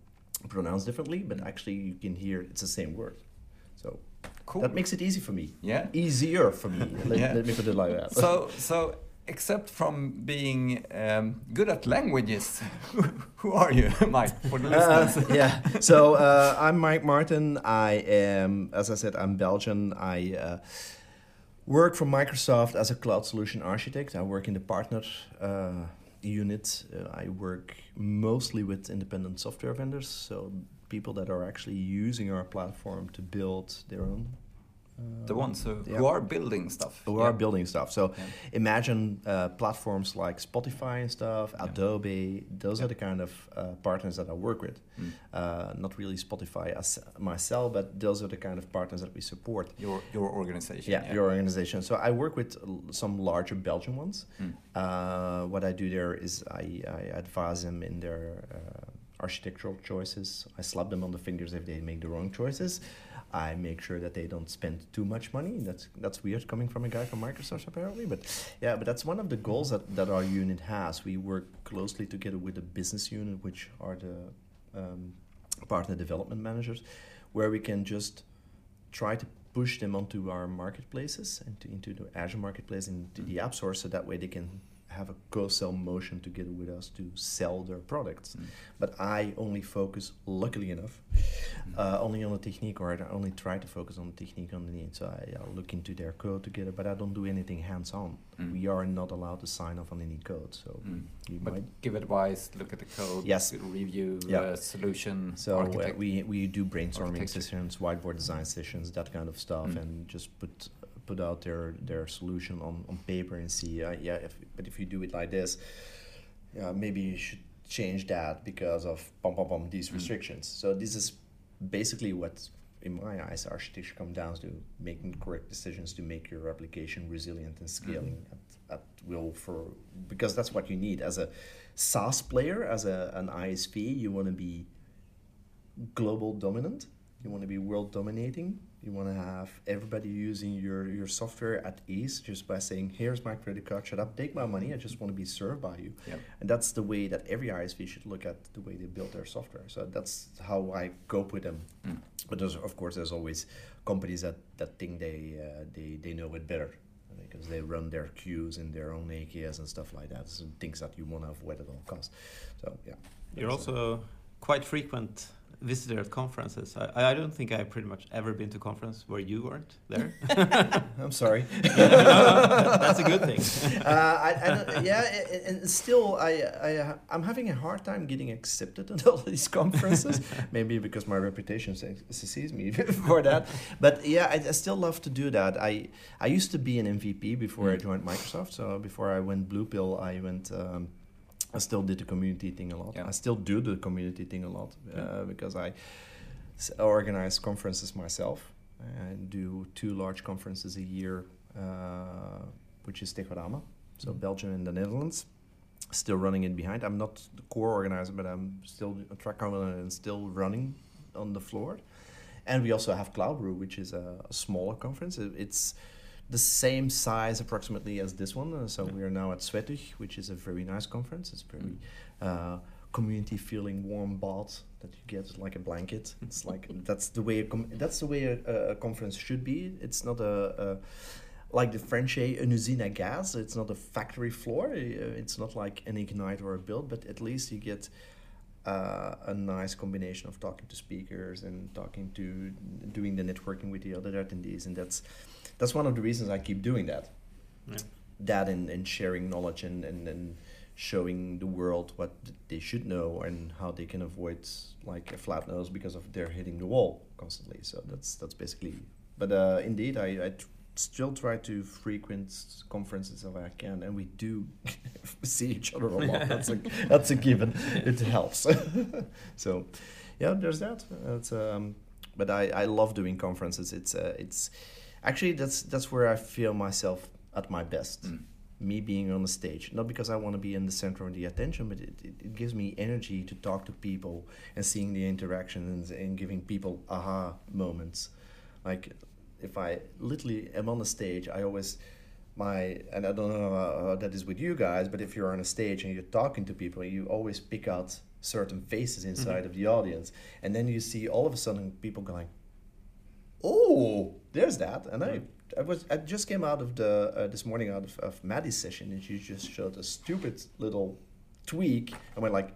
pronounce differently, but Mm. actually you can hear it's the same word. So Cool. that makes it easy for me. Yeah. Easier for me. <laughs> Let, Yeah. let me put it like that. So, <laughs> so except from being um, good at languages, <laughs> who are you, <laughs> Mike, for the listeners? Uh, <laughs> yeah. So uh, I'm Mike Martin. I am, as I said, I'm Belgian. I uh, work for Microsoft as a cloud solution architect. I work in the partner uh, unit. Uh, I work mostly with independent software vendors, so people that are actually using our platform to build their own. Uh, the ones who, Yeah. who are building stuff. who Yeah. are building stuff. So Yeah. imagine uh, platforms like Spotify and stuff. Adobe. Those are the kind of uh, partners that I work with. Mm. Uh, not really Spotify as myself, but those are the kind of partners that we support. Your your organization. Yeah, your organization. So I work with some larger Belgian ones. Mm. Uh, what I do there is I, I advise them in their uh, architectural choices. I slap them on the fingers if they make the wrong choices. I make sure that they don't spend too much money. That's that's weird coming from a guy from Microsoft apparently, but yeah, but that's one of the goals that, that our unit has. We work closely together with the business unit, which are the um, partner development managers, where we can just try to push them onto our marketplaces and to, into the Azure marketplace and to the App Store, so that way they can have a co-sell motion together with us to sell their products. Mm. But I only focus, luckily enough, uh, only on the technique, or I only try to focus on the technique underneath. So I, I'll look into their code together, but I don't do anything hands-on. Mm. We are not allowed to sign off on any code. So Mm. you But might give advice, look at the code, Yes. review, uh, solution, So uh, we we do brainstorming sessions, whiteboard design sessions, that kind of stuff, Mm. and just put put out their their solution on, on paper and see, uh, yeah, if, but if you do it like this, yeah, maybe you should change that because of pom pom pom these Mm. restrictions. So this is basically what, in my eyes, architecture comes down to making correct decisions to make your application resilient and scaling Mm. at, at will for because that's what you need as a SaaS player, as a, an ISV. You want to be global dominant. You want to be world dominating. You want to have everybody using your, your software at ease just by saying, here's my credit card, shut up, take my money. I just want to be served by you. Yep. And that's the way that every ISV should look at the way they build their software. So that's how I cope with them. Mm. But there's, of course, there's always companies that, that think they, uh, they, they know it better because they run their queues in their own AKS and stuff like that. So things that you want to avoid at all costs. So, yeah. You're That's, also quite frequent visitor at conferences. I, I don't think I've pretty much ever been to a conference where you weren't there. <laughs> I'm sorry. <laughs> That's a good thing. <laughs> uh, I, I yeah, and, still, I, I, I'm having a hard time getting accepted at all these conferences. Maybe because my reputation sees me for that. But yeah, I, I still love to do that. I, I used to be an MVP before I Mm. joined Microsoft. So before I went Blue Pill, I went. Um, I still did the community thing a lot. Yeah. I still do the community thing a lot uh, because I s- organize conferences myself. I do two large conferences a year, uh, which is Techorama, so Mhm. Belgium and the Netherlands. Still running it behind. I'm not the core organizer, but I'm still a track owner and still running on the floor. And we also have Cloud Brew, which is a, a smaller conference. It- It's the same size approximately as this one. Uh, so Yeah. we are now at Swetugg, which is a very nice conference. It's very uh, community feeling, warm bath that you get like a blanket. <laughs> It's like that's the way a com- that's the way a, a conference should be. It's not a, a like the French say, an usine à gaz. It's not a factory floor. Uh, It's not like an ignite or a build, but at least you get uh, a nice combination of talking to speakers and talking to doing the networking with the other attendees, and that's that's one of the reasons I keep doing that. Yeah. That and, and sharing knowledge and, and, and showing the world what they should know and how they can avoid like a flat nose because of they're hitting the wall constantly. So that's that's basically. But uh, indeed, I, I tr- still try to frequent conferences if I can, and we do <laughs> see each other a lot. <laughs> That's a that's a given. It helps. <laughs> so, yeah, there's that. It's um, but I, I love doing conferences. It's uh, it's actually that's that's where I feel myself at my best. Mm. Me being on the stage, not because I want to be in the center of the attention, but it, it, it gives me energy to talk to people and seeing the interactions and giving people aha moments. Like if I literally am on the stage, I always my and I don't know how, how that is with you guys, but if you're on a stage and you're talking to people, you always pick out certain faces inside of the audience, and then you see all of a sudden people going, "Oh, there's that," and I. I was I just came out of the uh, this morning out of, of Maddie's session and she just showed a stupid little tweak and went like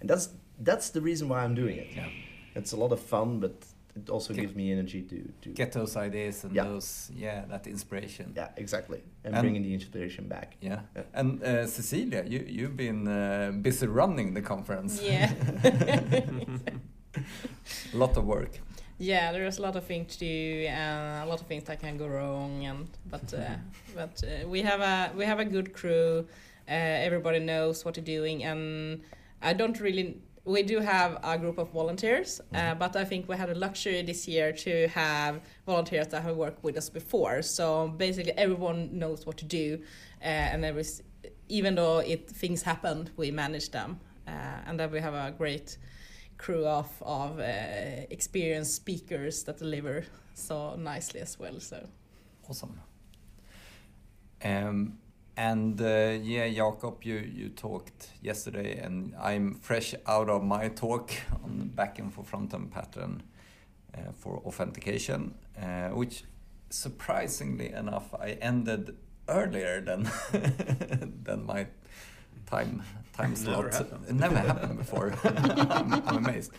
and that's that's the reason why I'm doing it. Yeah. It's a lot of fun but it also Get- gives me energy to, to Get those ideas and Yeah. those, yeah, that inspiration. yeah exactly and, And- bringing the inspiration back. Yeah. Yeah. And uh, Cecilia, you, you've been uh, busy running the conference. Yeah. A <laughs> <laughs> lot of work. Yeah, there's a lot of things to do and a lot of things that can go wrong and but uh, <laughs> but uh, we have a we have a good crew. Uh, everybody knows what they're doing and I don't really we do have a group of volunteers, uh, but I think we had a luxury this year to have volunteers that have worked with us before. So basically, everyone knows what to do, uh, and is, even though it things happen, we manage them, uh, and then we have a great crew of of uh, experienced speakers that deliver so nicely as well. So Awesome. Um, and uh, yeah, Jakob, you, you talked yesterday, and I'm fresh out of my talk <laughs> on the back and for front end pattern uh, for authentication, uh, which surprisingly enough, I ended earlier than <laughs> than my time time <laughs> Never slot. happened. It never happened before. I'm, <laughs> <laughs> I'm amazed.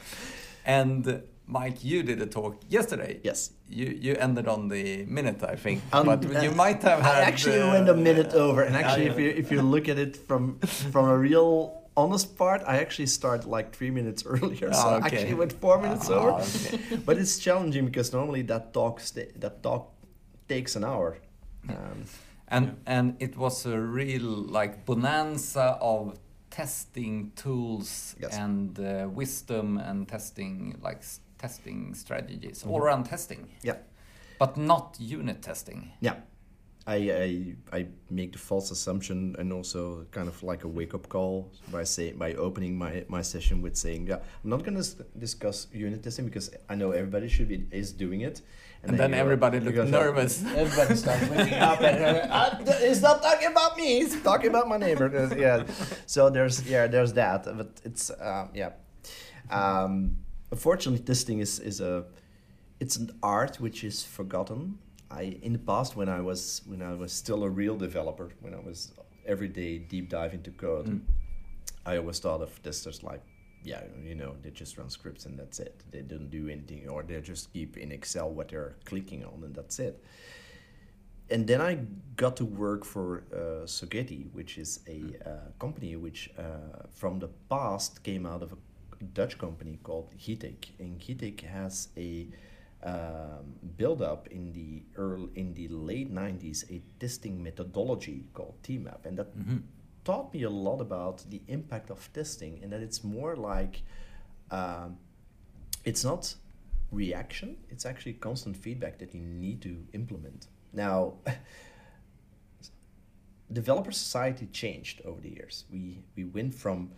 And uh, Mike, you did a talk yesterday. Yes. You you ended on the minute, I think, Um, but you uh, might have had. I actually uh, went a minute over, and actually, if yeah. you if you look at it from from a real honest part, I actually started like three minutes earlier, so I okay. actually went four minutes Ah, over. okay. but it's challenging because normally that talk sta- that talk takes an hour. Um, And and it was a real like bonanza of testing tools Yes. and uh, wisdom and testing like testing strategies Mm-hmm. all around testing, yeah, but not unit testing. yeah. I, I I make the false assumption and also kind of like a wake up call by say by opening my, my session with saying yeah I'm not going to discuss unit testing because I know everybody should be is doing it And then you- everybody looked nervous. <laughs> Everybody starts waking up and uh, it's not talking about me. It's talking about my neighbor. Yeah. So there's yeah there's that, but it's um, yeah. Um, unfortunately, testing is is a it's an art which is forgotten. I in the past when I was when I was still a real developer when I was every day deep dive into code, Mm. I always thought of testers like yeah you know they just run scripts and that's it. They don't do anything or they just keep in Excel what they're clicking on and that's it and then I got to work for uh, Sogeti, which is a uh, company which uh, from the past came out of a Dutch company called Gitek. And Gitek has a um, build up in the early, in the late 90s a testing methodology called TMAP, and that taught me a lot about the impact of testing, and that it's more like um, it's not reaction it's actually constant feedback that you need to implement. Now <laughs> developer society changed over the years. We we went from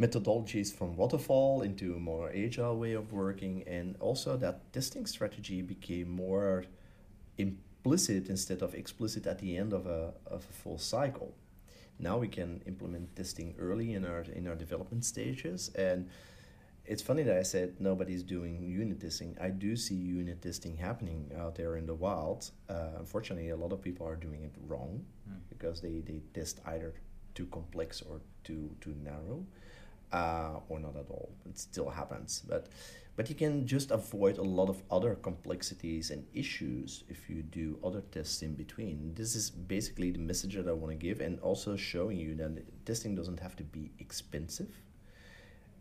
methodologies from waterfall into a more agile way of working and also that testing strategy became more implicit instead of explicit at the end of a, of a full cycle now we can implement testing early in our in our development stages and it's funny that I said nobody's doing unit testing. I do see unit testing happening out there in the wild. Uh, unfortunately, a lot of people are doing it wrong because they, they test either too complex or too too narrow. uh, or not at all. It still happens, but but you can just avoid a lot of other complexities and issues if you do other tests in between. This is basically the message that I want to give, and also showing you that testing doesn't have to be expensive.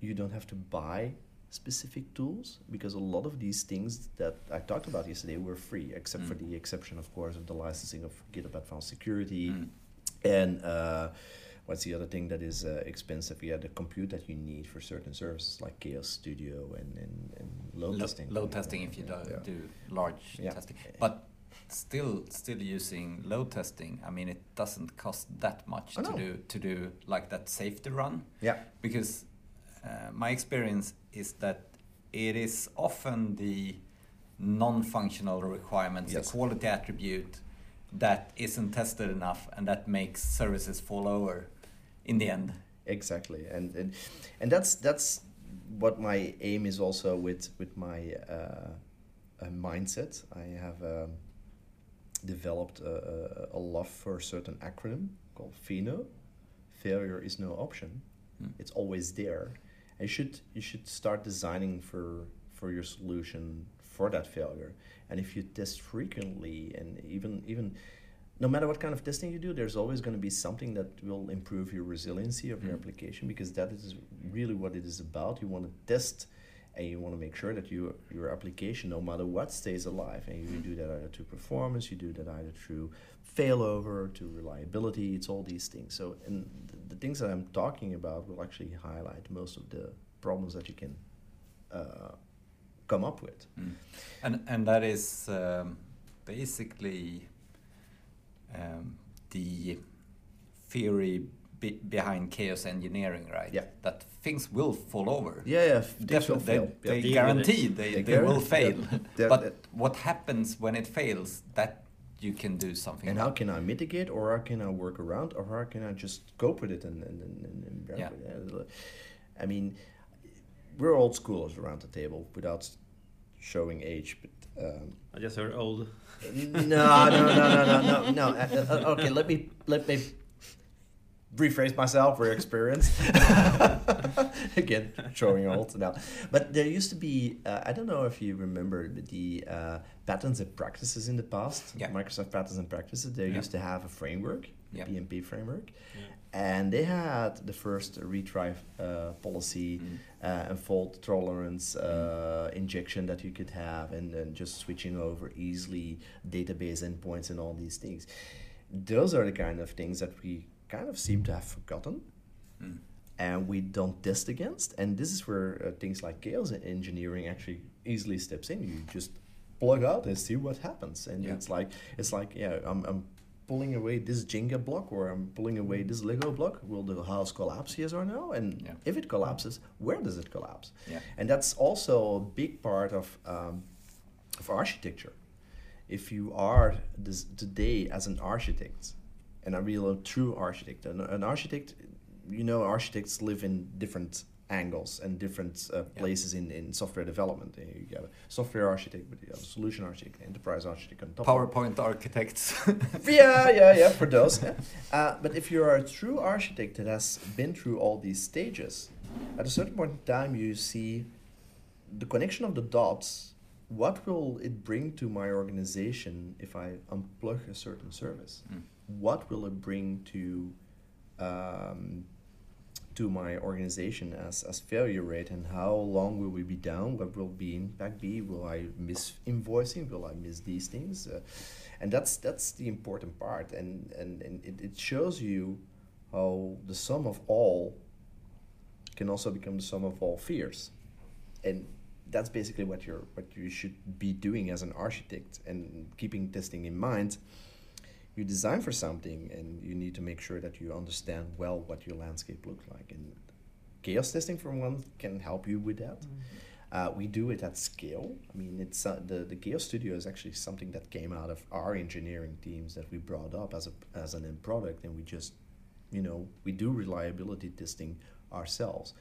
You don't have to buy specific tools because a lot of these things that I talked about yesterday were free, except Mm. for the exception, of course, of the licensing of GitHub Advanced Security Mm. and. Uh, What's the other thing that is uh, expensive? Yeah, the compute that you need for certain services like Chaos Studio and, and, and load Lo- testing. Load testing if you do, Yeah. do large Yeah. testing. But still still using load testing, I mean it doesn't cost that much Oh, to no. do to do like that safety run. Yeah. Because uh, my experience is that it is often the non-functional requirements, Yes. the quality attribute that isn't tested enough and that makes services fall over in the end. exactly and and, and that's that's what my aim is also with with my uh, uh, mindset i have um, developed a, a, a love for a certain acronym called FINO. Failure is no option. Hmm. It's always there. And you should you should start designing for for your solution for that failure. And if you test frequently and even even no matter what kind of testing you do, there's always going to be something that will improve your resiliency of your Mm. application because that is really what it is about. You want to test and you want to make sure that you, your application, no matter what, stays alive. And you do that either through performance, you do that either through failover, to reliability. It's all these things. So, and the, the things that I'm talking about will actually highlight most of the problems that you can uh, come up with. Mm. And and that is um, basically um, the theory be behind chaos engineering, right? Yeah. That things will fall over. Yeah, yeah. things will Definitely, fail. they, they Deal with guarantee they, They they will fail. yeah. <laughs> But what happens when it fails? That you can do something. And how can I mitigate, or how can I work around, or how can I just cope with it and and and, and, and Yeah. I mean, we're old schoolers around the table without showing age, but. Um, I just heard old. no, no, no, no, no, no, no. Uh, uh, okay, let me let me rephrase myself. We're experienced. <laughs> Again, showing old now. But there used to be. Uh, I don't know if you remember the uh, patterns and practices in the past. Yeah. Microsoft patterns and practices. They Yeah. used to have a framework, Yeah. PMP framework, and they had the first retry uh, policy Mm. uh, and fault tolerance uh, injection that you could have, and then just switching over easily database endpoints and all these things. Those are the kind of things that we kind of seem to have forgotten Mm. and we don't test against. And this is where uh, things like chaos engineering actually easily steps in. You just plug out and see what happens, and Yeah. it's like it's like yeah, I'm, I'm pulling away this Jenga block or I'm pulling away this Lego block. Will the house collapse? Yes or no? And Yeah. if it collapses, where does it collapse? Yeah. And that's also a big part of um, of architecture. If you are this, today as an architect, and a real true architect, an, an architect, you know, architects live in different angles and different uh, Yeah. places in, in software development. You have a software architect, but you have a solution architect, enterprise architect on top. PowerPoint architects. <laughs> yeah, yeah, yeah, for those. <laughs> yeah. Uh, but if you are a true architect that has been through all these stages, at a certain point in time, you see the connection of the dots. What will it bring to my organization if I unplug a certain service? Mm. What will it bring to um, to my organization as, as failure rate and how long will we be down? What will be impact be? Will I miss invoicing? Will I miss these things? Uh, and that's that's the important part and, and, and it, it shows you how the sum of all can also become the sum of all fears. And that's basically what you're what you should be doing as an architect and keeping testing in mind you design for something and you need to make sure that you understand well what your landscape looks like. And chaos testing for one can help you with that. Uh, we do it at scale. I mean it's uh, the, the chaos studio is actually something that came out of our engineering teams that we brought up as, a, as an end product. And we just you know we do reliability testing ourselves.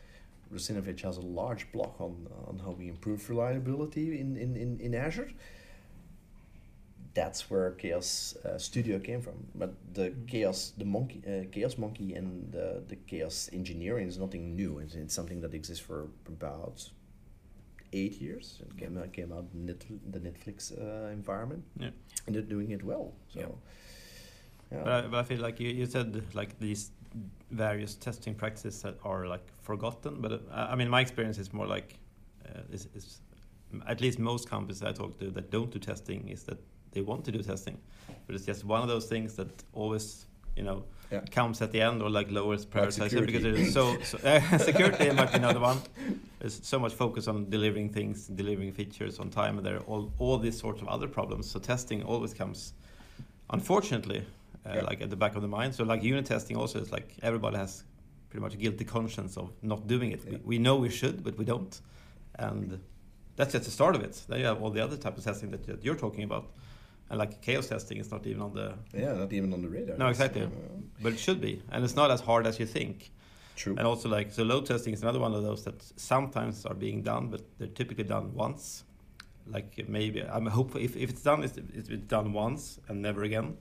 Russinovich has a large block on, on how we improve reliability in, in, in, in Azure that's where Chaos uh, Studio came from. But the Chaos, the monkey, uh, Chaos Monkey, and the, the Chaos engineering is nothing new. It's, it's something that exists for about eight years. It came out, came out in the Netflix uh, environment, Yeah. and they're doing it well. So, Yeah. yeah. But I, but I feel like you, you said like these various testing practices that are like forgotten. But uh, I mean, my experience is more like uh, is, is at least most companies I talk to that don't do testing is that they want to do testing, but it's just one of those things that always you know Yeah. comes at the end or like lowers prioritization security. because there's so, so <laughs> uh, security might be another one. There's so much focus on delivering things, delivering features on time, and there are all all these sorts of other problems. So testing always comes, unfortunately, uh, Yeah. like at the back of the mind. So like unit testing also is like everybody has pretty much a guilty conscience of not doing it. Yeah. We, we know we should, but we don't, and that's just the start of it. Then you have all the other type of testing that you're talking about, and like chaos testing is not even on the. yeah, not even on the radar. No, exactly. Uh, But it should be, and it's not as hard as you think. true. And also, like, so load testing is another one of those that sometimes are being done, but they're typically done once. Like maybe I'm hopeful if, if it's done, it's, it's done once and never again.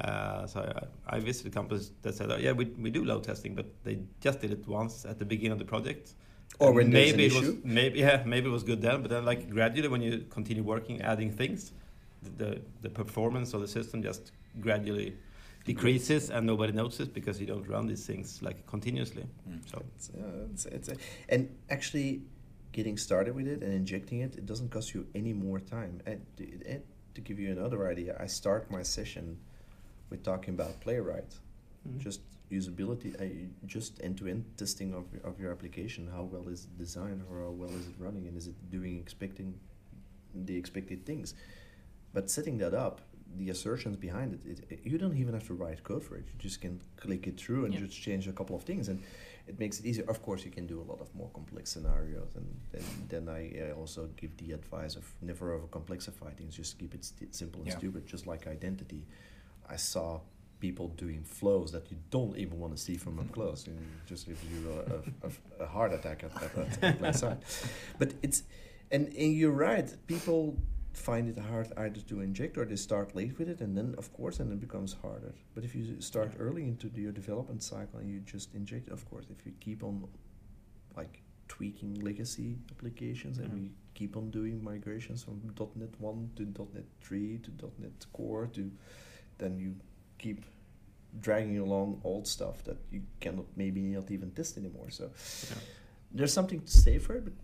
Uh, so I, I visited companies that said, oh, yeah, we, we do load testing, but they just did it once at the beginning of the project. Or And when maybe it was issue. maybe yeah maybe it was good then, but then like gradually when you continue working, adding things, the the, the performance of the system just gradually decreases and nobody notices because you don't run these things like continuously. So It's, uh, it's, it's a, and actually getting started with it and injecting it, it doesn't cost you any more time. And, to- and to give you another idea, I start my session with talking about Playwright, Mhm. just usability, uh, just end-to-end testing of, of your application. How well is it designed, or how well is it running, and is it doing expecting the expected things? But setting that up, the assertions behind it, it, it- you don't even have to write code for it. You just can click it through and Yeah. just change a couple of things, and it makes it easier. Of course, you can do a lot of more complex scenarios, and then, then I, I also give the advice of never over complexify things. Just keep it st- simple and Yeah. stupid, just like identity. I saw people doing flows that you don't even want to see from up <laughs> close, just gives you a, a, a, heart attack at, at, at, at <laughs> side. But it's and, and you're right. People find it hard either to inject or they start late with it, and then of course, and it becomes harder. But if you start early into your development cycle and you just inject, of course, if you keep on like tweaking legacy applications and Mhm. we keep on doing migrations from .NET one to .NET three to .NET Core to, then you keep dragging along old stuff that you cannot maybe not even test anymore. So Yeah. there's something to say for it, but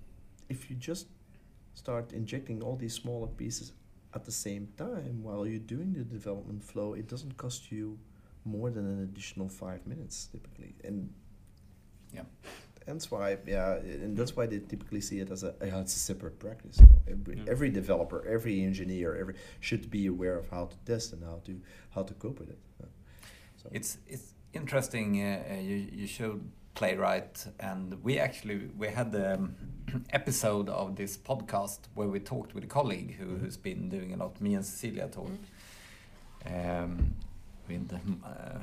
if you just start injecting all these smaller pieces at the same time while you're doing the development flow, it doesn't cost you more than an additional five minutes typically. And Yeah. that's why, yeah, and that's why they typically see it as a yeah, it's a separate practice. You know? Every Yeah. every developer, every engineer, every should be aware of how to test and how to how to cope with it. So It's it's interesting. Uh, uh, you you showed playwright, and we actually we had the um, <clears throat> episode of this podcast where we talked with a colleague who, who's been doing a lot. Me and Cecilia talked um, with uh,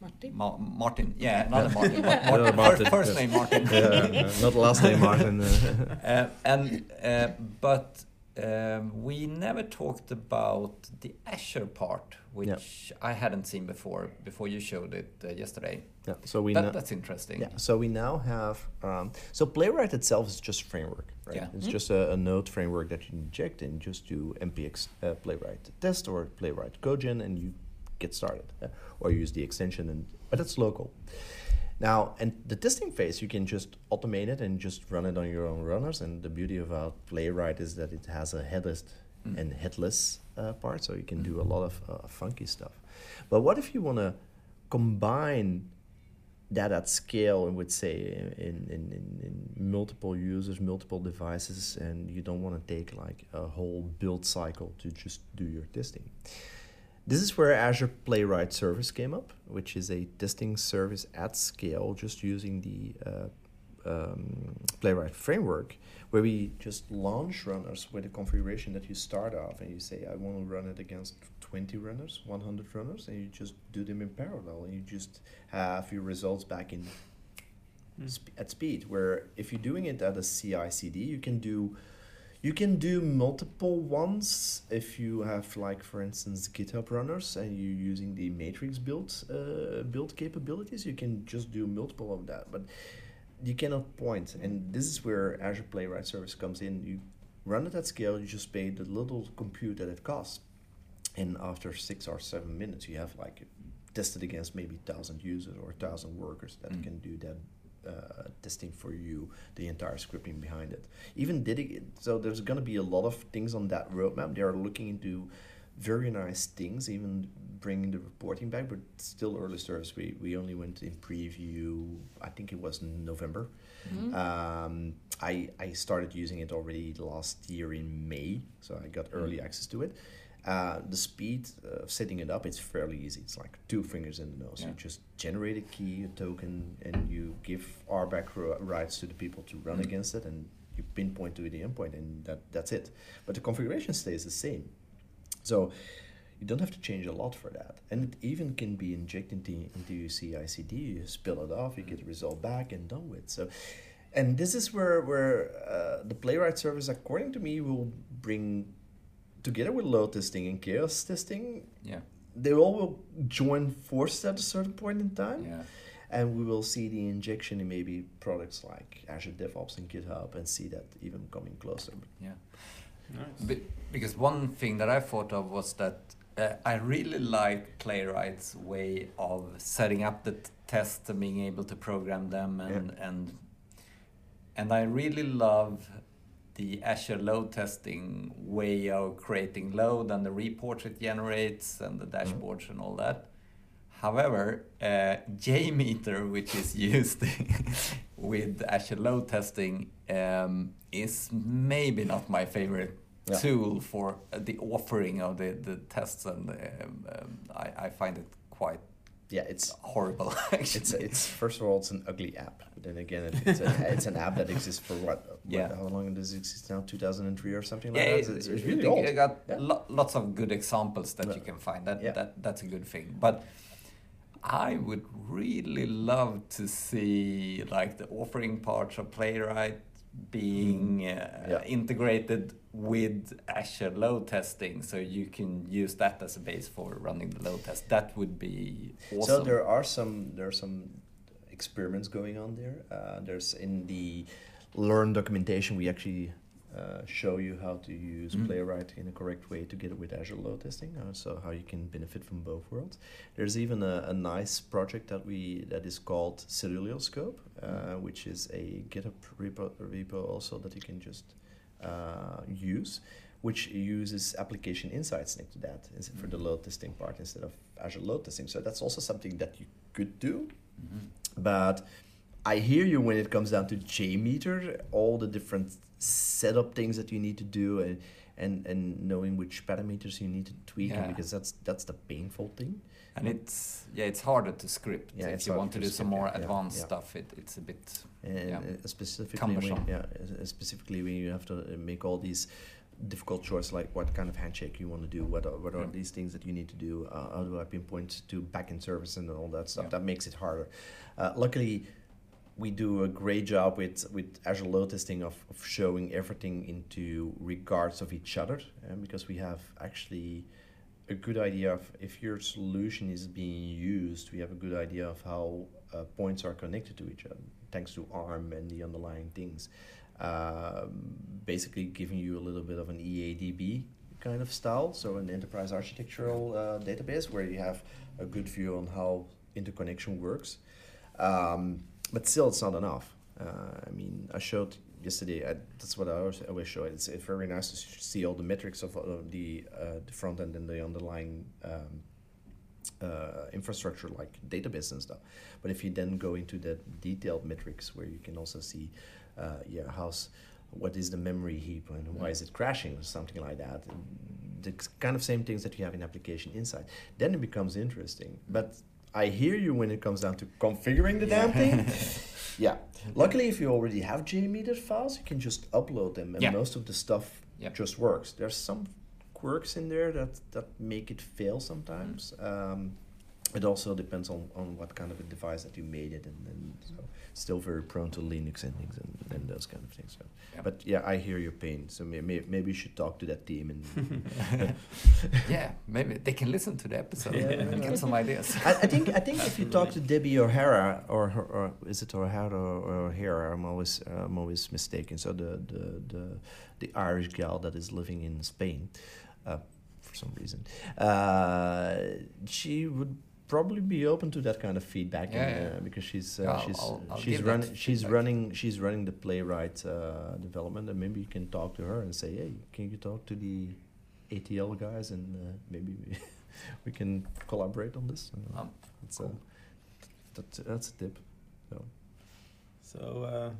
Martin? Ma- Martin. Yeah, another Martin. Mar- Yeah, Martin. <laughs> Martin, First, first yes. name Martin. yeah, not last name Martin. <laughs> uh, and uh, but um, we never talked about the Azure part, which I hadn't seen before. Before you showed it uh, yesterday. yeah, so we That, know. that's interesting. Yeah, so we now have um, so Playwright itself is just framework, right? Yeah. It's Mhm. just a, a node framework that you inject and just do npx uh, Playwright test or Playwright codegen and you get started, uh, or use the extension and but that's local. Now, and the testing phase, you can just automate it and just run it on your own runners. And the beauty about Playwright is that it has a headless Mm. and headless uh, part, so you can Mm. do a lot of uh, funky stuff. But what if you want to combine that at scale and would say in, in, in, in multiple users, multiple devices, and you don't want to take like a whole build cycle to just do your testing. This is where Azure Playwright Service came up, which is a testing service at scale, just using the uh, um, Playwright framework, where we just launch runners with a configuration that you start off and you say, I want to run it against 20 runners, 100 runners, and you just do them in parallel, and you just have your results back in Mm. sp- at speed. Where if you're doing it at a CI/CD, you can do You can do multiple ones if you have, like, for instance, GitHub runners and you're using the matrix build uh, build capabilities. You can just do multiple of that, but you cannot point. And this is where Azure Playwright Service comes in. You run it at scale. You just pay the little compute that it costs, and after six or seven minutes, you have like tested against maybe thousand users or thousand workers that Mm. can do that uh, testing for you, the entire scripting behind it. Even dedicated. So there's going to be a lot of things on that roadmap. They are looking into very nice things, even bringing the reporting back, but still early service. We we only went in preview. I think it was November. Mm-hmm. Um, I I started using it already last year in May, so I got early access to it. Uh, the speed of setting it up it's fairly easy. It's like two fingers in the nose. You just generate a key, a token, and you give RBAC ri- rights to the people to run Mm. against it, and you pinpoint to the endpoint, and that that's it. But the configuration stays the same. So you don't have to change a lot for that. And it even can be injected into, into your CI/CD. You spill it off, you get the result back, and done with. So, and this is where where uh, the Playwright service, according to me, will bring together with load testing and chaos testing. Yeah. They all will join forces at a certain point in time Yeah. and we will see the injection in maybe products like Azure DevOps and GitHub and see that even coming closer. Yeah. Nice. Be- because one thing that I thought of was that uh, I really like Playwright's way of setting up the t- tests and being able to program them and and and I really love the Azure load testing way of creating load and the reports it generates and the dashboards and all that. However, uh, JMeter, which is <laughs> used with Azure load testing, um, is maybe not my favorite Yeah. tool for the offering of the, the tests, and um, um, I, I find it quite Yeah, it's horrible. <laughs> Actually, it's it's first of all it's an ugly app. But then again, it, it's a, <laughs> it's an app that exists for what? what Yeah. How long does it exist now? Two thousand and three or something like yeah, that. it, It's, it's really old. I got Yeah. lo- lots of good examples that you can find. That Yeah. that that's a good thing. But I would really love to see like the offering parts of Playwright being uh, Mm. Yeah. integrated with Azure load testing, so you can use that as a base for running the load test. That would be awesome. So there are some there are some experiments going on there. Uh, there's in the learn documentation we actually uh, show you how to use Mm. Playwright in a correct way together with Azure load testing. Uh, so how you can benefit from both worlds. There's even a, a nice project that we that is called Celluloscope, uh, which is a GitHub repo, repo also that you can just uh, use, which uses application insights next to that for the load testing part instead of Azure load testing. So that's also something that you could do. Mhm. But I hear you when it comes down to JMeter, all the different setup things that you need to do and and, and knowing which parameters you need to tweak Yeah. because that's that's the painful thing. And it's yeah, it's harder to script. Yeah, if you want to do some more yeah, advanced yeah. stuff, it, it's a bit And Yeah. uh, specifically, when, yeah, specifically when you have to uh, make all these difficult choices, like what kind of handshake you want to do, what are, what are Yeah. these things that you need to do, uh, how do I pinpoint to backend service and all that stuff. Yeah. That makes it harder. Uh, luckily, we do a great job with, with Azure load testing of, of showing everything into regards of each other, uh, because we have actually a good idea of if your solution is being used, we have a good idea of how uh, points are connected to each other, thanks to ARM and the underlying things. Um, basically, giving you a little bit of an EADB kind of style, so an enterprise architectural uh, database where you have a good view on how interconnection works. Um, but still, it's not enough. Uh, I mean, I showed yesterday. I, that's what I always, always show. It's, it's very nice to see all the metrics of uh, the uh, the front end and the underlying um, uh, infrastructure, like database and stuff. But if you then go into the detailed metrics, where you can also see, uh, yeah, how's what is the memory heap and why is it crashing or something like that. The kind of same things that you have in application insight. Then it becomes interesting. But I hear you when it comes down to configuring the damn thing. <laughs> yeah. Luckily, if you already have JMeter files, you can just upload them, and Yeah. most of the stuff Yeah. just works. There's some quirks in there that that make it fail sometimes. Um, it also depends on, on what kind of a device that you made it and, and so still very prone to Linux and things and, and those kind of things. So. Yeah. But yeah, I hear your pain. So may, may, maybe you should talk to that team and <laughs> yeah, maybe they can listen to the episode Yeah, and get some ideas. I, I think I think if you talk to Debbie O'Hara or, her- or is it O'Hara or O'Hara? I'm always uh, I'm always mistaken. So the the the, the Irish gal that is living in Spain, uh, for some reason, uh, she would probably be open to that kind of feedback Yeah, and, yeah. uh, because she's uh, Yeah, she's I'll- I'll she's running she's feedback. running she's running the playwright uh, development and maybe you can talk to her and say hey can you talk to the ATL guys and uh, maybe we, <laughs> we can collaborate on this. Uh, Um, it's a, cool. that's, that's a tip. So. So uh,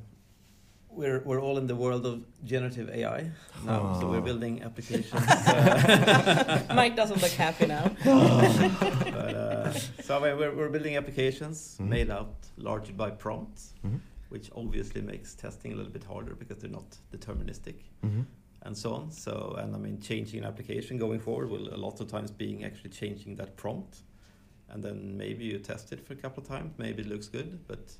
we're we're all in the world of generative AI now. So we're Oh. building <laughs> applications. uh, Mike doesn't look happy now. <laughs> but, uh, <laughs> so we're we're building applications Mhm. made out largely by prompts, Mhm. which obviously makes testing a little bit harder because they're not deterministic Mm-hmm. and so on. So and I mean, changing an application going forward will a lot of times being actually changing that prompt, and then maybe you test it for a couple of times. Maybe it looks good, but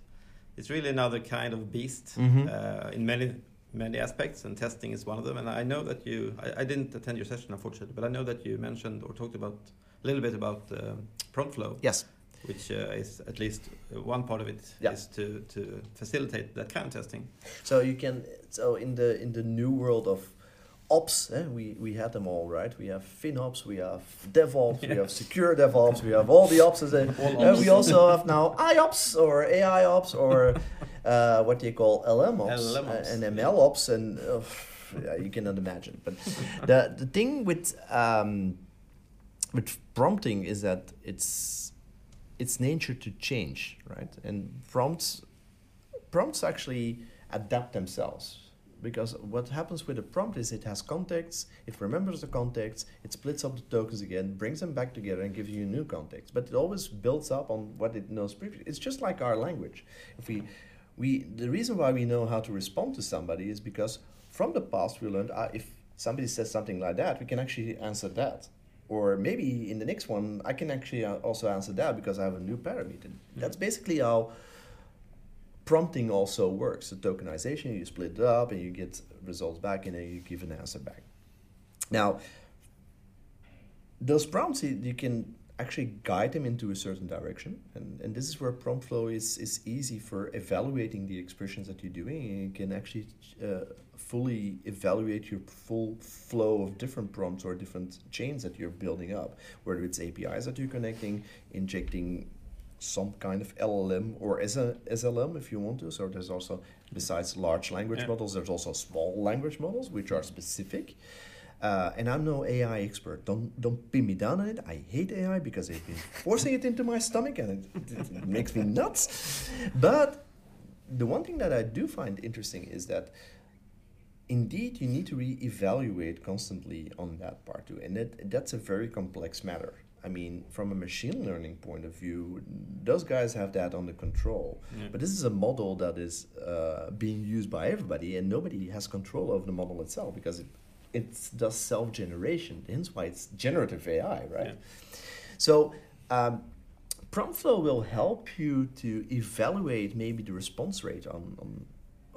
it's really another kind of beast Mhm. uh, in many many aspects, and testing is one of them. And I know that you, I, I didn't attend your session unfortunately, but I know that you mentioned or talked about little bit about um, prompt flow, Yes. which uh, is at least uh, one part of it is Yeah. to to facilitate that kind of testing. So you can so in the in the new world of ops, eh, we we had them all right. We have FinOps, we have DevOps, we have secure DevOps, we have all the ops. <laughs> And uh, ops. we also have now IOps or AI ops or <laughs> uh, what you call LM ops, LM ops. uh, and ML ops, and uh, yeah, you cannot imagine. But the the thing with um, with prompting is that it's it's nature to change, right? And prompts prompts actually adapt themselves because what happens with a prompt is it has context, it remembers the context, it splits up the tokens again, brings them back together, and gives you new context. But it always builds up on what it knows previously. It's just like our language. If we, we the reason why we know how to respond to somebody is because from the past we learned uh, if somebody says something like that, we can actually answer that. Or maybe in the next one, I can actually uh, also answer that because I have a new parameter. That's basically how prompting also works. The tokenization, you split it up and you get results back and then you give an answer back. Now, those prompts, you, you can actually guide them into a certain direction. And, and this is where prompt flow is, is easy for evaluating the expressions that you're doing. And you can actually uh, fully evaluate your full flow of different prompts or different chains that you're building up, whether it's APIs that you're connecting, injecting some kind of LLM or as a SLM if you want to. So there's also besides large language Yeah. models, there's also small language models which are specific. Uh, and I'm no AI expert. Don't don't pin me down on it. I hate AI because they've been forcing it into my stomach and it, it, it makes me nuts. But the one thing that I do find interesting is that indeed you need to re-evaluate constantly on that part too, and that that's a very complex matter. I mean, from a machine learning point of view, those guys have that under control. Yeah. But this is a model that is uh, being used by everybody, and nobody has control over the model itself because it it does self generation. Hence why it's generative AI, right? Yeah. So. Um, prompt flow will help you to evaluate maybe the response rate on, on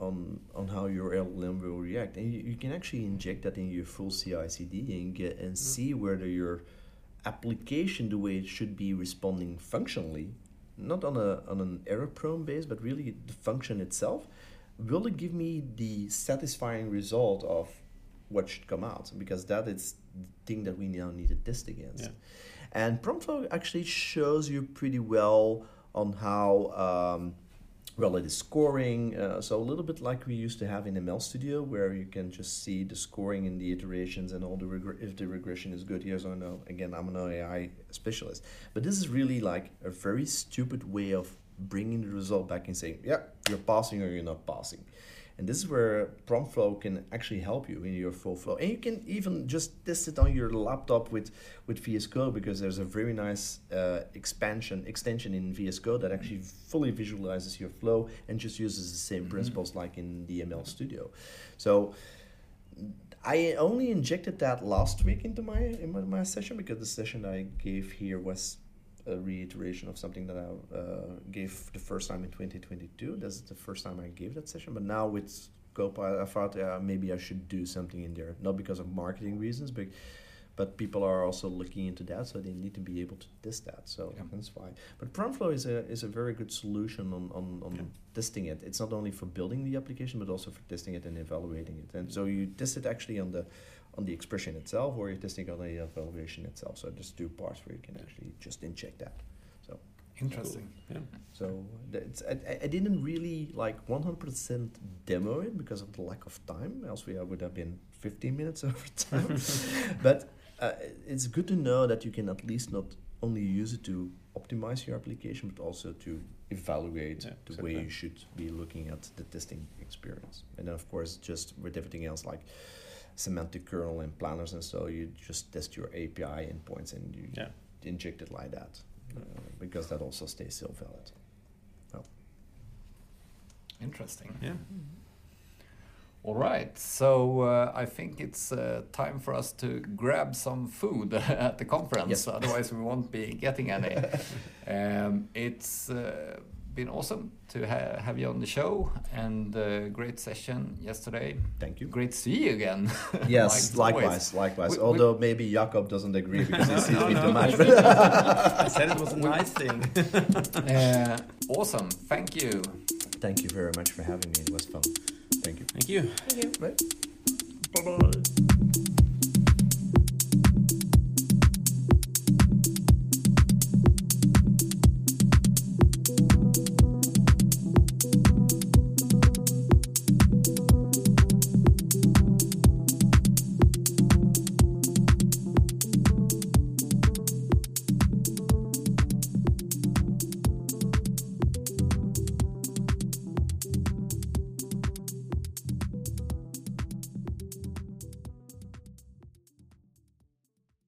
on on how your LLM will react, and you, you can actually inject that in your full CI/CD and get and see whether your application, the way it should be responding functionally, not on a on an error-prone base, but really the function itself, will it give me the satisfying result of what should come out? Because that is the thing that we now need to test against. Yeah. And PromptFlow actually shows you pretty well on how um, is scoring. Uh, so a little bit like we used to have in ML Studio, where you can just see the scoring in the iterations and all the regre- if the regression is good, yes or no. Again, I'm an AI specialist, but this is really like a very stupid way of bringing the result back and saying, yeah, you're passing or you're not passing. And this is where prompt flow can actually help you in your full flow. And you can even just test it on your laptop with, with VS Code because there's a very nice uh, expansion extension in VS Code that actually fully visualizes your flow and just uses the same principles like in the ML Studio. So I only injected that last week into my in my, my session because the session I gave here was a reiteration of something that I uh, gave the first time in 2022. That's the first time I gave that session. But now with Copilot, I thought uh, maybe I should do something in there, not because of marketing reasons, but but people are also looking into that, so they need to be able to test that. So Yeah. that's why. But PromptFlow is a is a very good solution on on, on Yeah. testing it. It's not only for building the application, but also for testing it and evaluating it. And so you test it actually on the on the expression itself, or you're testing on the evaluation itself. So there's two parts where you can actually just inject that. So Interesting. Yeah. so that's, I, I- I didn't really like 100% demo it because of the lack of time. Else we would have been 15 minutes <laughs> over time. <laughs> but uh, it's good to know that you can at least not only use it to optimize your application, but also to evaluate Yeah, the way you should be looking at the testing experience. And then, of course, just with everything else like semantic kernel and planners and so, you just test your API endpoints and you Yeah. inject it like that uh, because that also stays still valid. Interesting. Yeah. All right, so uh, I think it's uh, time for us to grab some food <laughs> at the conference. Yes. Otherwise, we won't be getting any. <laughs> um, it's uh, been awesome to ha- have you on the show and uh, great session yesterday. Thank you. Great to see you again. <laughs> Yes, Like always. likewise, likewise. We- we- Although maybe Jakob doesn't agree because he sees <laughs> No, me no, too no. much. <laughs> I said it was a nice thing. Uh, awesome, thank you. Thank you very much for having me. It was fun. Thank you. Thank you. Thank you. Bye bye.